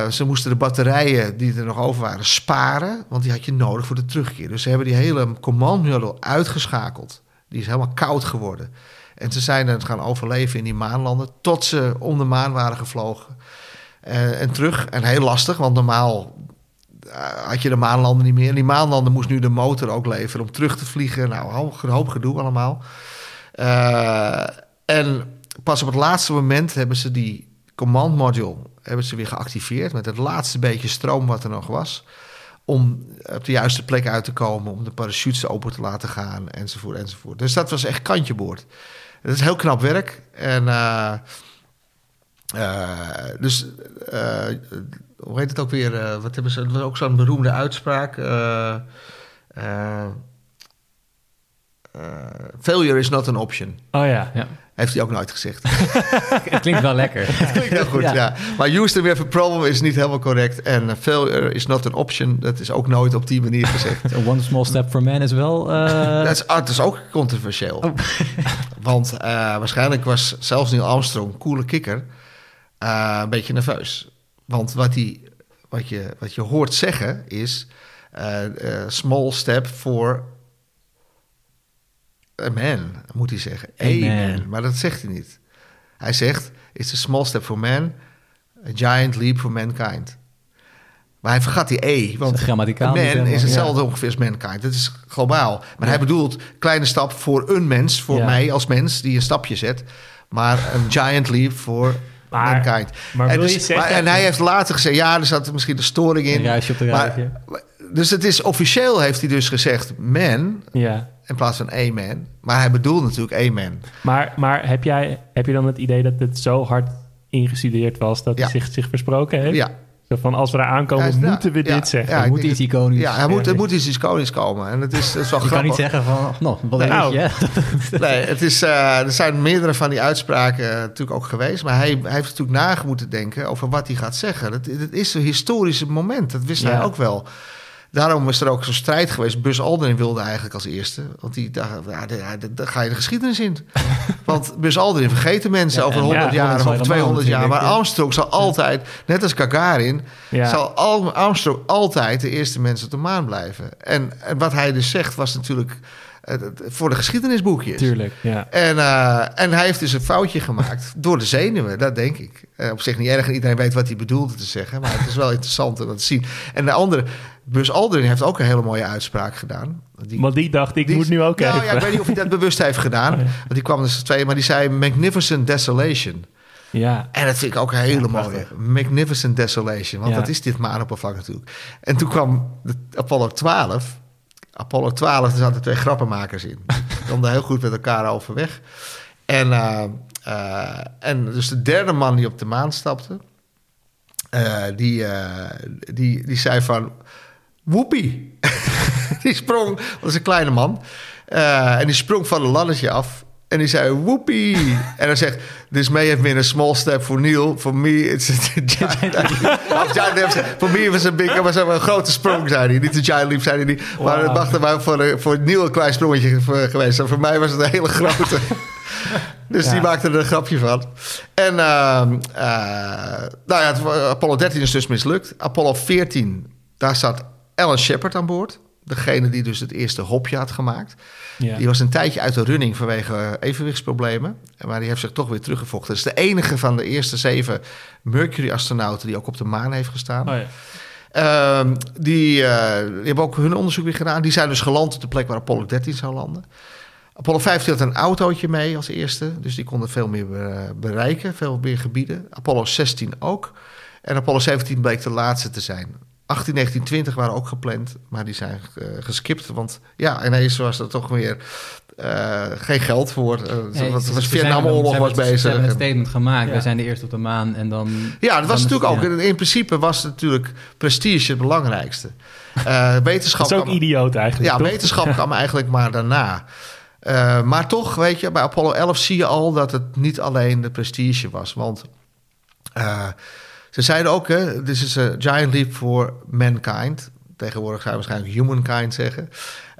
ze moesten de batterijen die er nog over waren sparen, want die had je nodig voor de terugkeer. Dus ze hebben die hele command module uitgeschakeld. Die is helemaal koud geworden. En ze zijn het gaan overleven in die maanlanden tot ze om de maan waren gevlogen. Uh, en terug. En heel lastig, want normaal had je de maanlanden niet meer. En die maanlanden moest nu de motor ook leveren om terug te vliegen. Nou, een hoop gedoe allemaal. Uh, en pas op het laatste moment hebben ze die command module hebben ze weer geactiveerd met het laatste beetje stroom wat er nog was om op de juiste plek uit te komen, om de parachutes open te laten gaan, enzovoort, enzovoort. Dus dat was echt kantje boord. Dat is heel knap werk. En uh, dus, hoe heet het ook weer? wat hebben ze? ook zo'n beroemde uitspraak. failure is not an option. Oh ja, ja. Heeft hij ook nooit gezegd. het klinkt wel lekker. het klinkt heel goed, ja. Maar Houston we have a problem is niet helemaal correct. En uh, failure is not an option. Dat is ook nooit op die manier gezegd. one small step for man is wel... Uh... Dat, is, ah, dat is ook controversieel. Oh. Want uh, waarschijnlijk was zelfs Neil Armstrong, coole kikker, uh, een beetje nerveus. Want wat, die, wat, je, wat je hoort zeggen is... small step for a man, moet hij zeggen. Amen. Maar dat zegt hij niet. Hij zegt, it's a small step for man, a giant leap for mankind. Maar hij vergat die E. Want grammaticaal man is hetzelfde ongeveer als mankind. Dat is globaal. Maar hij bedoelt kleine stap voor een mens, voor mij als mens die een stapje zet. Maar een giant leap voor mankind. Maar en, dus, maar, en hij heeft later gezegd, ja, er zat misschien de storing in. Een op de maar, dus het is officieel, heeft hij dus gezegd, man. Ja in plaats van amen. Maar hij bedoelt natuurlijk amen. Maar, maar heb, jij, heb je dan het idee dat het zo hard ingestudeerd was dat hij zich, zich versproken heeft? Ja. Zo van als we daar aankomen, moeten we dit zeggen. Ja, moet iets iconisch. Ja, er moet, er moet iets iconisch komen. En het is, het is wel je kan niet zeggen van, nou, wat nou, je? nee, het is, uh, er zijn meerdere van die uitspraken natuurlijk ook geweest. Maar hij, hij heeft natuurlijk na moeten denken over wat hij gaat zeggen. Het, het is een historisch moment, dat wist hij ook wel. Daarom is er ook zo'n strijd geweest. Bus Aldrin wilde eigenlijk als eerste. Want die dacht, ja, daar ga je de geschiedenis in. want Bus Aldrin vergeten mensen over 100 jaar of 200 jaar. Maar Armstrong zal altijd, net als Gagarin... zal Armstrong altijd de eerste mens op de maan blijven. En, en wat hij dus zegt was natuurlijk voor de geschiedenisboekjes. Tuurlijk, ja. En, uh, en hij heeft dus een foutje gemaakt door de zenuwen, dat denk ik. Uh, op zich niet erg, iedereen weet wat hij bedoelde te zeggen, maar het is wel interessant om dat te zien. En de andere, Bus Aldrin heeft ook een hele mooie uitspraak gedaan. Die, Want die dacht, ik moet nu ook nou, even. Ja, ik weet niet of hij dat bewust heeft gedaan, oh, want die kwam dus twee, maar die zei Magnificent Desolation. Ja. En dat vind ik ook een hele mooie. Magnificent Desolation. Want dat is dit maanoppervlak natuurlijk. En toen kwam de Apollo 12. Apollo 12, er zaten twee grappenmakers in. Die konden heel goed met elkaar overweg. En, uh, uh, en dus de derde man die op de maan stapte... Uh, die, die, die zei van... Woepie! die sprong, dat is een kleine man... en die sprong van een laddertje af en die zei, woepie. en hij zegt, this may have been a small step for Neil. For me, it's a giant Voor me was een big, was een grote sprong, zei hij. Niet een giant leap, zei hij niet. Maar het mag maar voor, voor Neil een klein sprongetje geweest. En voor mij was het een hele grote. dus die maakte er een grapje van. En uh, uh, nou ja, Apollo 13 is dus mislukt. Apollo 14, daar zat Alan Shepard aan boord. Degene die dus het eerste hopje had gemaakt. Ja. Die was een tijdje uit de running vanwege evenwichtsproblemen. Maar die heeft zich toch weer teruggevochten. Dat is de enige van de eerste zeven Mercury-astronauten die ook op de maan heeft gestaan. Oh ja. Ehm, die, uh, die, hebben ook hun onderzoek weer gedaan. Die zijn dus geland op de plek waar Apollo 13 zou landen. Apollo 15 had een autootje mee als eerste. Dus die konden veel meer bereiken, veel meer gebieden. Apollo 16 ook. En Apollo 17 bleek de laatste te zijn. 18, 19, 20 waren ook gepland, maar die zijn uh, geskipt. Want ja, ineens was er toch weer uh, geen geld voor. Uh, nee, wat, was Vietnamoorlog was bezig. Ze hebben een statement gemaakt. Ja. Wij zijn de eerste op de maan en dan... Ja, dat was natuurlijk ook. In, in, principe was natuurlijk prestige het belangrijkste. wetenschap dat is ook idioot eigenlijk. Ja, wetenschap kwam eigenlijk maar daarna. maar toch, weet je, bij Apollo 11 zie je al dat het niet alleen de prestige was. Want... Ze zeiden ook, hè, this is a giant leap for mankind. Tegenwoordig zou je waarschijnlijk humankind zeggen.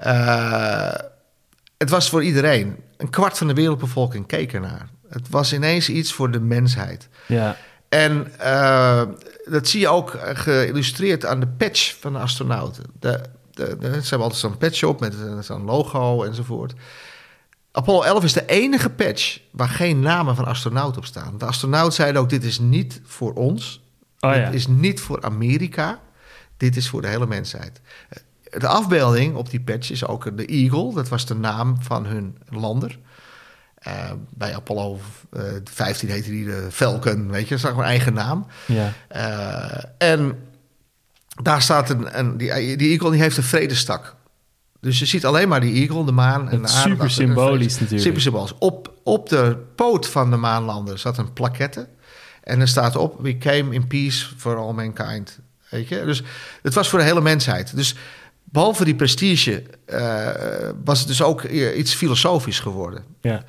Uh, het was voor iedereen. Een kwart van de wereldbevolking keek ernaar. Het was ineens iets voor de mensheid. Ja. En uh, dat zie je ook geïllustreerd aan de patch van de astronauten. De, de, de, ze hebben altijd zo'n patch op met zo'n logo enzovoort. Apollo 11 is de enige patch waar geen namen van astronauten op staan. De astronaut zeiden ook: dit is niet voor ons. Oh, ja. is niet voor Amerika. Dit is voor de hele mensheid. De afbeelding op die patch is ook de Eagle. Dat was de naam van hun lander. Uh, bij Apollo uh, eh, 15 heette die de Falcon, weet je, dat is eigen naam. Ja. Uh, en daar staat een, een die, die eagle die heeft een vredestak. Dus je ziet alleen maar die eagle, de maan en de aarde. Super symbolisch natuurlijk. Super symbolisch. Op, op de poot van de maanlander zat een plaquette. En er staat op, we came in peace for all mankind. Weet je? Dus het was voor de hele mensheid. Dus behalve die prestige uh, was het dus ook iets filosofisch geworden. Ja.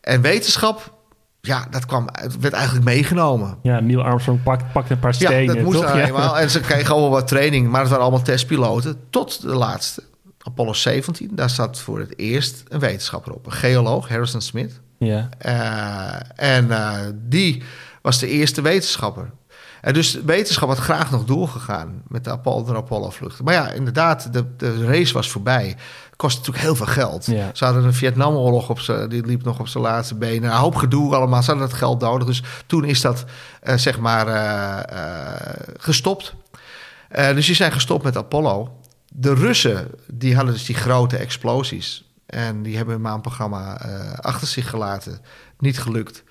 En wetenschap, ja, dat kwam, het werd eigenlijk meegenomen. Ja, Neil Armstrong pakt, pakt een paar stenen. Ja, dat moest toch? Ja. En ze kregen allemaal wat training, maar het waren allemaal testpiloten. Tot de laatste, Apollo 17. Daar zat voor het eerst een wetenschapper op. Een geoloog, Harrison Smith. Ja. Uh, en uh, die was de eerste wetenschapper. En dus wetenschap had graag nog doorgegaan met de Apollo, Apollo-vluchten. Maar ja, inderdaad, de, de race was voorbij. Kost natuurlijk heel veel geld. Ja. Ze hadden een Vietnamoorlog op ze, die liep nog op zijn laatste benen. Een hoop gedoe allemaal. Ze hadden dat geld nodig. Dus toen is dat uh, zeg maar uh, uh, gestopt. dus die zijn gestopt met Apollo. De Russen die hadden dus die grote explosies. En die hebben hun maanprogramma achter zich gelaten. Niet gelukt.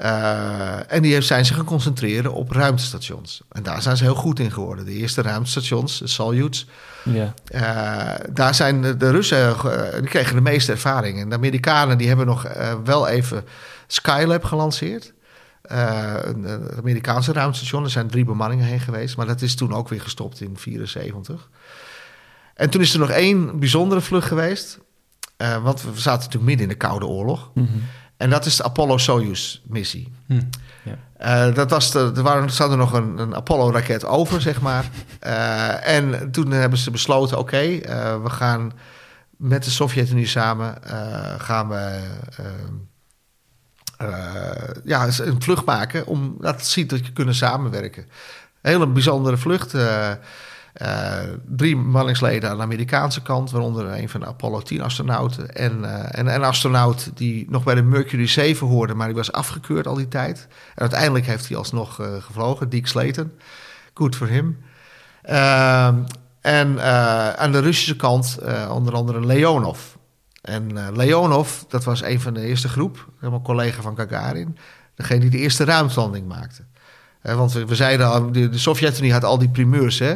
Uh, en die zijn zich gaan concentreren op ruimtestations. En daar zijn ze heel goed in geworden. De eerste ruimtestations, de Soyuz. Ja. Uh, daar zijn de, de Russen, uh, die kregen de meeste ervaring. En de Amerikanen die hebben nog wel even Skylab gelanceerd. het Amerikaanse ruimtestation. Er zijn drie bemanningen heen geweest. Maar dat is toen ook weer gestopt in 1974. En toen is er nog één bijzondere vlucht geweest. want we zaten natuurlijk midden in de Koude Oorlog. Mm -hmm. En dat is de Apollo-Soyuz-missie. Hm, ja. uh, dat was de, er waren, zat er nog een, een Apollo-raket over, zeg maar. Uh, en toen hebben ze besloten, oké, okay, uh, we gaan met de Sovjet-Unie samen... gaan we ja, een vlucht maken om laten zien dat je kunnen samenwerken. Een hele bijzondere vlucht... Uh, drie manningsleden aan de Amerikaanse kant, waaronder een van de Apollo 10 astronauten. En, uh, en een astronaut die nog bij de Mercury 7 hoorde, maar die was afgekeurd al die tijd. En uiteindelijk heeft hij alsnog uh, gevlogen, Dick Slayton. Good voor hem. Ehm, en aan de Russische kant onder andere Leonov. En Leonov, dat was een van de eerste groep, helemaal collega van Gagarin. Degene die de eerste ruimtelanding maakte. want we, zeiden al, de, de Sovjet-Unie had al die primeurs, hè.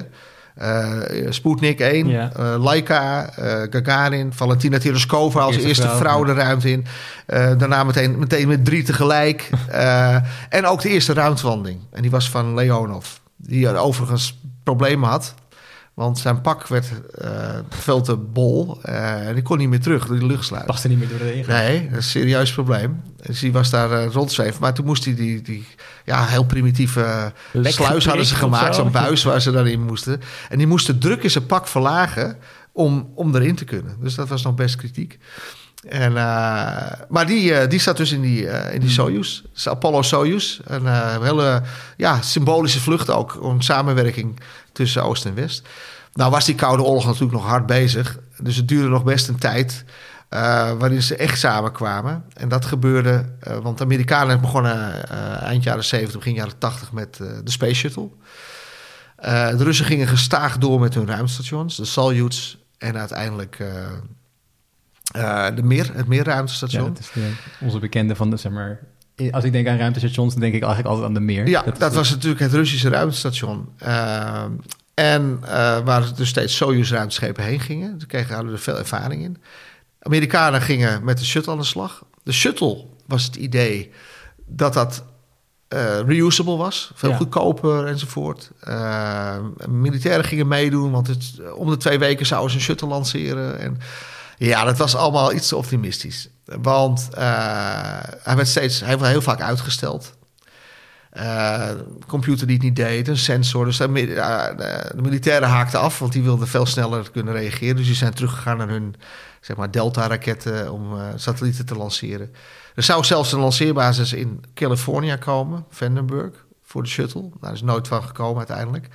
Uh, Sputnik 1, ja. uh, Laika, uh, Gagarin, Valentina Tereskova als eerste, eerste vrouw de ruimte in. daarna meteen, meteen met drie tegelijk. en ook de eerste ruimtelanding. En die was van Leonov. Die overigens problemen had. Want zijn pak werd uh, veel te bol uh, en die kon niet meer terug door die luchtsluit. Paste niet meer door de ingang. Nee, dat is een serieus probleem. Dus die was daar uh, rondzweven. Maar toen moest hij die, die ja, heel primitieve sluis hadden ze gemaakt. Zo'n buis waar ze dan in moesten. En die moesten druk in zijn pak verlagen om, om erin te kunnen. Dus dat was nog best kritiek. En, maar die, die zat dus in die, in die Soyuz, dus Apollo Soyuz. Een hele ja, symbolische vlucht ook om samenwerking tussen Oost en West. Nou was die Koude Oorlog natuurlijk nog hard bezig. Dus het duurde nog best een tijd waarin ze echt samenkwamen. En dat gebeurde, want de Amerikanen begonnen eind jaren 70, begin jaren 80 met de Space Shuttle. de Russen gingen gestaag door met hun ruimtestations, de Soyuz en uiteindelijk de Mir, het Mirruimtestation. Ja, dat is de, onze bekende van de, zeg maar, als ik denk aan ruimtestations, dan denk ik eigenlijk altijd aan de meer. Ja, dat, was natuurlijk het Russische ruimtestation. Uh, en uh, waar dus steeds Soyuz ruimteschepen heen gingen. Toen kregen we er veel ervaring in. Amerikanen gingen met de shuttle aan de slag. De shuttle was het idee dat dat uh, reusable was. Veel ja. goedkoper enzovoort. militairen gingen meedoen, want het, om de twee weken zouden ze een shuttle lanceren. En ja, dat was allemaal iets te optimistisch. Want uh, hij werd steeds hij werd heel vaak uitgesteld. Uh, computer die het niet deed, een sensor. Dus de, de, militairen haakten af, want die wilden veel sneller kunnen reageren. Dus die zijn teruggegaan naar hun zeg maar, Delta-raketten om satellieten te lanceren. Er zou zelfs een lanceerbasis in California komen, Vandenberg, voor de shuttle. Daar is nooit van gekomen uiteindelijk.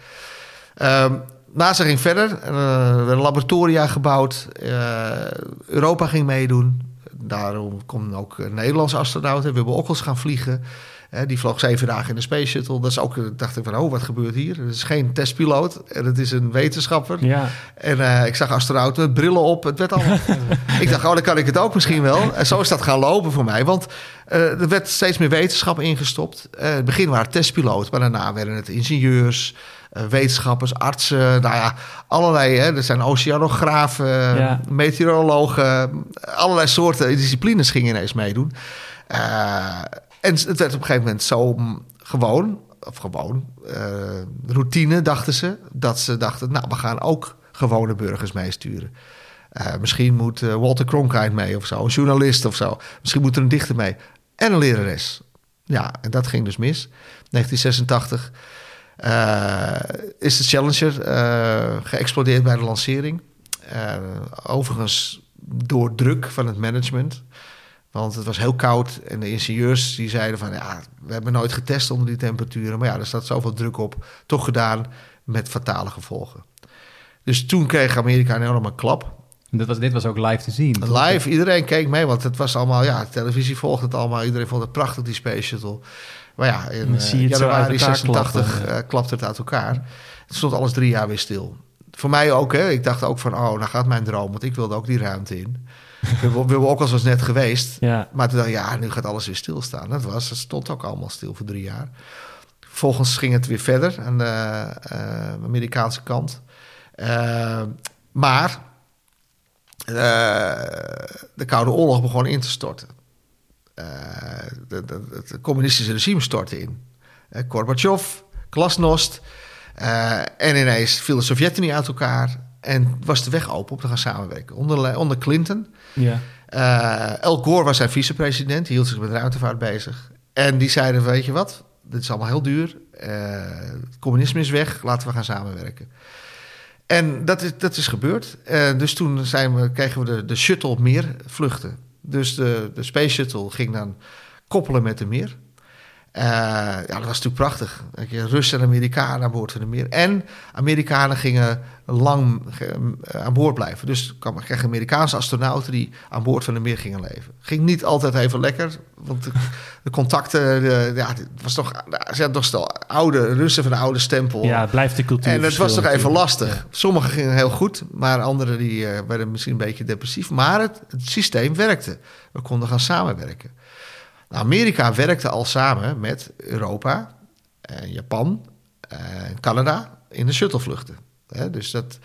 Um, NASA ging verder, er werden laboratoria gebouwd, Europa ging meedoen. Daarom kon ook een Nederlandse astronaut, Wubbe Okkels, gaan vliegen. die vloog zeven dagen in de Space Shuttle. Dat is ook, dacht ik van, oh, wat gebeurt hier? Het is geen testpiloot, en het is een wetenschapper. Ja. En uh, ik zag astronauten met brillen op. Het werd allemaal... ik dacht, oh, dan kan ik het ook misschien wel. En zo is dat gaan lopen voor mij. Want uh, er werd steeds meer wetenschap ingestopt. Uh, in het begin waren het testpiloten, maar daarna werden het ingenieurs... wetenschappers, artsen, nou ja, allerlei. Hè, er zijn oceanografen, meteorologen, allerlei soorten disciplines gingen ineens meedoen. en het werd op een gegeven moment zo gewoon, of gewoon, routine dachten ze, dat ze dachten, nou, we gaan ook gewone burgers meesturen. Uh, misschien moet Walter Cronkite mee of zo, een journalist of zo. Misschien moet er een dichter mee. En een lerares. Ja, en dat ging dus mis. 1986 uh, eh, is de Challenger geëxplodeerd bij de lancering. overigens door druk van het management. Want het was heel koud en de ingenieurs die zeiden van... ja, we hebben nooit getest onder die temperaturen. Maar ja, er staat zoveel druk op. Toch gedaan met fatale gevolgen. Dus toen kreeg Amerika een enorme klap. Dit was, dit was ook live te zien. Live, iedereen keek mee, want het was allemaal, ja, televisie volgde het allemaal. Iedereen vond het prachtig, die Space Shuttle. Maar ja, in uh, januari 86 uh, klapte het uit elkaar. Het stond alles drie jaar weer stil. Voor mij ook, hè. Ik dacht ook van, oh, nou gaat mijn droom. Want ik wilde ook die ruimte in. we, we, ook al eens net geweest. Ja. Maar toen dacht ik, ja, nu gaat alles weer stilstaan. Dat was, het stond ook allemaal stil voor drie jaar. Vervolgens ging het weer verder aan de uh, Amerikaanse kant. Uh, maar uh, de Koude Oorlog begon in te storten. Uh, het communistische regime stortte in. Uh, Gorbachev, Glasnost. en ineens viel de Sovjet-Unie uit elkaar. En was de weg open om te gaan samenwerken. Onder, onder Clinton. Ja. El Gore was zijn vicepresident. Die hield zich met ruimtevaart bezig. En die zeiden, weet je wat? Dit is allemaal heel duur. het communisme is weg. Laten we gaan samenwerken. En dat is, dat is gebeurd. Uh, dus toen zijn we, kregen we de, de shuttle meer vluchten. Dus de, de Space Shuttle ging dan koppelen met de meer. Uh, ja, dat was natuurlijk prachtig. Russen en Amerikanen aan boord van de meer. En Amerikanen gingen lang eh, aan boord blijven. Dus kwam kreeg Amerikaanse astronauten die aan boord van de meer gingen leven. Ging niet altijd even lekker, want de, de contacten, de, ja, het was toch, ze hadden toch oude Russen van de oude stempel. Ja, het blijft de cultuur. En het was toch even lastig. Sommigen gingen heel goed, maar anderen die uh, werden misschien een beetje depressief. Maar het, het systeem werkte. We konden gaan samenwerken. Amerika werkte al samen met Europa, en Japan en Canada in de shuttlevluchten. dus dat...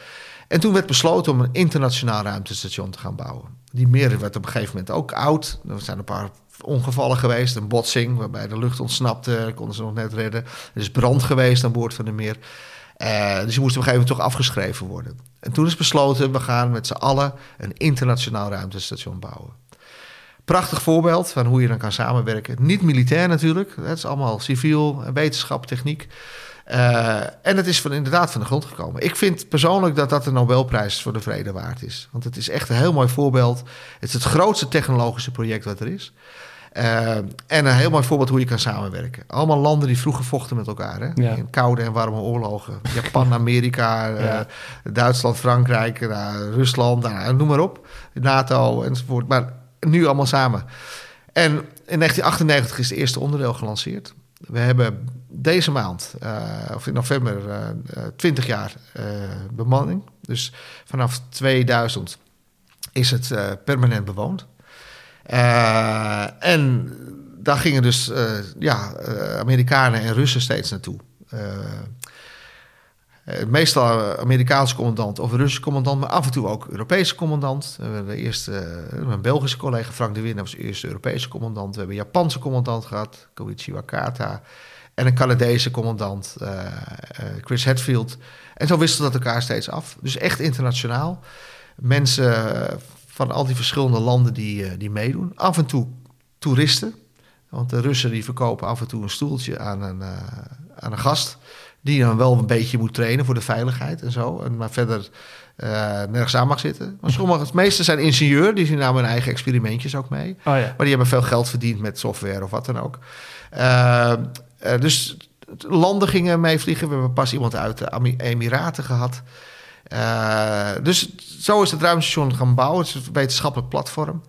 En toen werd besloten om een internationaal ruimtestation te gaan bouwen. Die meer werd op een gegeven moment ook oud. Er zijn een paar ongevallen geweest, een botsing waarbij de lucht ontsnapte, konden ze nog net redden. Er is brand geweest aan boord van de meer. Uh, dus die moest op een gegeven moment toch afgeschreven worden. En toen is besloten, we gaan met z'n allen een internationaal ruimtestation bouwen. Prachtig voorbeeld van hoe je dan kan samenwerken. Niet militair natuurlijk, het is allemaal civiel, wetenschap, techniek. Uh, en het is van, inderdaad van de grond gekomen. Ik vind persoonlijk dat dat de Nobelprijs voor de vrede waard is. Want het is echt een heel mooi voorbeeld. Het is het grootste technologische project wat er is. Uh, en een heel mooi voorbeeld hoe je kan samenwerken. Allemaal landen die vroeger vochten met elkaar. Hè? In koude en warme oorlogen. Japan, Amerika, uh, Duitsland, Frankrijk, Rusland, noem maar op. NATO enzovoort. Maar nu allemaal samen. En in 1998 is het eerste onderdeel gelanceerd. We hebben deze maand, uh, of in november, uh, uh, 20 jaar bemanning. Dus vanaf 2000 is het permanent bewoond. en daar gingen dus ja, Amerikanen en Russen steeds naartoe. Uh, meestal Amerikaanse commandant of Russische commandant, maar af en toe ook Europese commandant. We hebben de eerste, uh, mijn Belgische collega Frank de Winner was de eerste Europese commandant. We hebben een Japanse commandant gehad, Koichi Wakata. En een Canadese commandant, uh, Chris Hetfield. En zo wisselde dat elkaar steeds af. Dus echt internationaal. Mensen van al die verschillende landen die, die meedoen. Af en toe toeristen. Want de Russen die verkopen af en toe een stoeltje aan een, aan een gast die dan wel een beetje moet trainen voor de veiligheid en zo. En maar verder uh, nergens aan mag zitten. Maar sommige, het meeste zijn ingenieur, die zien namen hun eigen experimentjes ook mee. Oh ja. Maar die hebben veel geld verdiend met software of wat dan ook. Uh, uh, dus landen gingen meevliegen. We hebben pas iemand uit de Emiraten gehad. dus zo is het ruimtestation gaan bouwen. Het is een wetenschappelijk platform.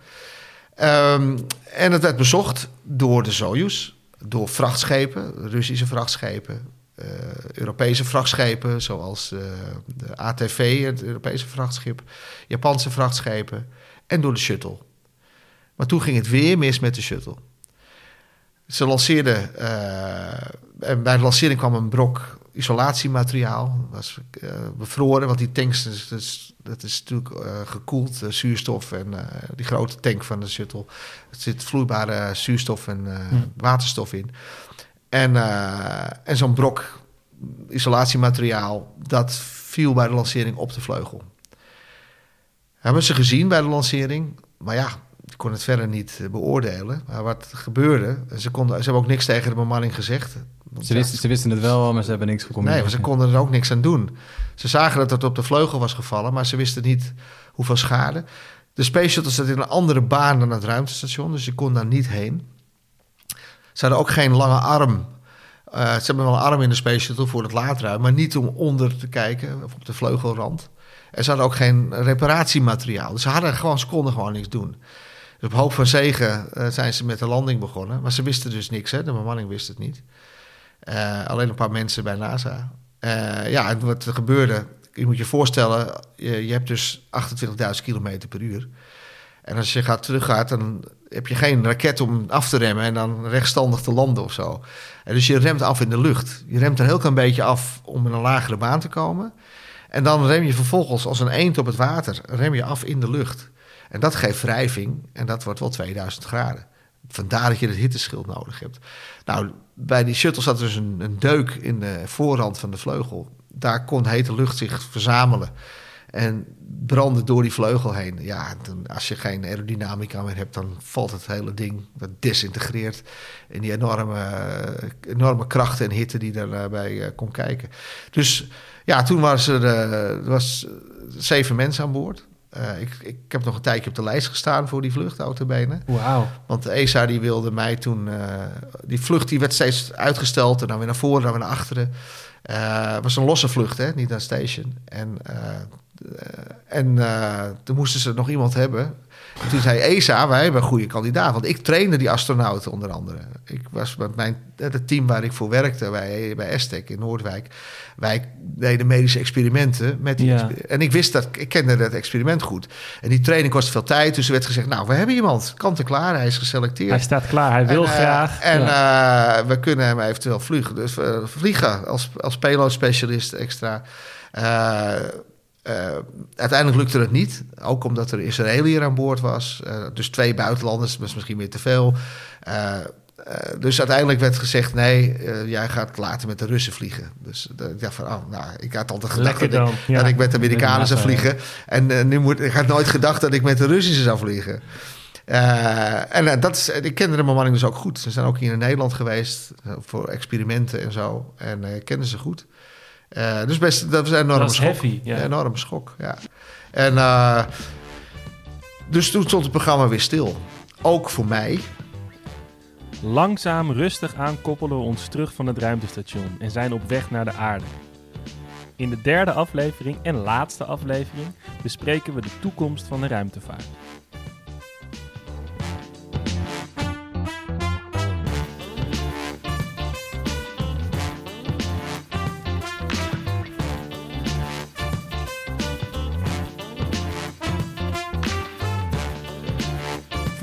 Um, en het werd bezocht door de Soyuz, door vrachtschepen, Russische vrachtschepen, uh, Europese vrachtschepen, zoals uh, de ATV, het Europese vrachtschip, Japanse vrachtschepen en door de shuttle. Maar toen ging het weer mis met de shuttle. Ze lanceerden, uh, en bij de lancering kwam een brok isolatiemateriaal. was bevroren, want die tanks, dus, dus, dat is natuurlijk gekoeld, zuurstof en die grote tank van de shuttle. Er zit vloeibare zuurstof en hmm. waterstof in. En, en zo'n brok isolatiemateriaal, dat viel bij de lancering op de vleugel. Hebben ze gezien bij de lancering, maar ja, ik kon het verder niet eh, beoordelen. Maar wat gebeurde, ze, konden, ze hebben ook niks tegen de bemanning gezegd. Ze wisten, ze wisten het wel, maar ze hebben niks gecommuniceerd. Nee, ze konden er ook niks aan doen. Ze zagen dat het op de vleugel was gevallen, maar ze wisten niet hoeveel schade. De Space Shuttle zat in een andere baan dan het ruimtestation, dus je kon daar niet heen. Ze hadden ook geen lange arm. Uh, ze hebben wel een arm in de Space Shuttle voor het laadruim, maar niet om onder te kijken of op de vleugelrand. En ze hadden ook geen reparatiemateriaal. Dus ze, hadden gewoon, ze konden gewoon niks doen. Dus op hoop van zegen uh, zijn ze met de landing begonnen. Maar ze wisten dus niks, hè? de bemanning wist het niet. Uh, alleen een paar mensen bij NASA. Ja, en wat er gebeurde, je moet je voorstellen, je, je hebt dus 28.000 kilometer per uur. En als je gaat teruggaat, dan heb je geen raket om af te remmen en dan rechtstandig te landen of zo. En dus je remt af in de lucht. Je remt een heel klein beetje af om in een lagere baan te komen. En dan rem je vervolgens als een eend op het water, rem je af in de lucht. En dat geeft wrijving en dat wordt wel 2000 graden. Vandaar dat je het hitteschild nodig hebt. Nou, bij die shuttle zat dus een, een deuk in de voorrand van de vleugel. Daar kon hete lucht zich verzamelen en branden door die vleugel heen. Ja, dan, als je geen aerodynamica meer hebt, dan valt het hele ding, dat disintegreert in die enorme, enorme krachten en hitte die daarbij uh, kon kijken. Dus ja, toen was er, uh, was zeven mensen aan boord. Uh, ik, ik heb nog een tijdje op de lijst gestaan voor die vlucht, autobenen. Wauw. Want de ESA die wilde mij toen... Uh, die vlucht die werd steeds uitgesteld en dan weer naar voren, dan weer naar achteren. Uh, het was een losse vlucht, hè, niet een station. En, en toen moesten ze nog iemand hebben en toen zei ESA, wij hebben een goede kandidaat. Want ik trainde die astronauten onder andere. Ik was met mijn, het team waar ik voor werkte bij, bij Estec in Noordwijk. Wij deden medische experimenten. Met die En ik wist dat, ik kende dat experiment goed. En die training kostte veel tijd. Dus er werd gezegd, nou, we hebben iemand. Kant en klaar, hij is geselecteerd. Hij staat klaar, hij wil eh, graag. En uh, we kunnen hem eventueel vliegen. Dus vliegen als, als payload specialist extra. Uh, uiteindelijk lukte het niet. Ook omdat er Israëliër aan boord was. Uh, dus twee buitenlanders, was misschien weer te veel. Uh, dus uiteindelijk werd gezegd: nee, jij gaat later met de Russen vliegen. Dus ik dacht van, oh, nou, ik had altijd gedacht dat ik, ja. dat ik, met de Amerikanen zou vliegen. En nu moet, ik had nooit gedacht dat ik met de Russische zou vliegen. en dat is, ik kende de bemanning dus ook goed. Ze zijn ook hier in Nederland geweest voor experimenten en zo. En uh, kenden ze goed. Uh, dus best, dat was een enorme schok. Heavy, ja. Een enorme schok, ja. En uh, dus toen stond het programma weer stil. Ook voor mij. Langzaam, rustig aan koppelen we ons terug van het ruimtestation en zijn op weg naar de aarde. In de derde aflevering en laatste aflevering bespreken we de toekomst van de ruimtevaart.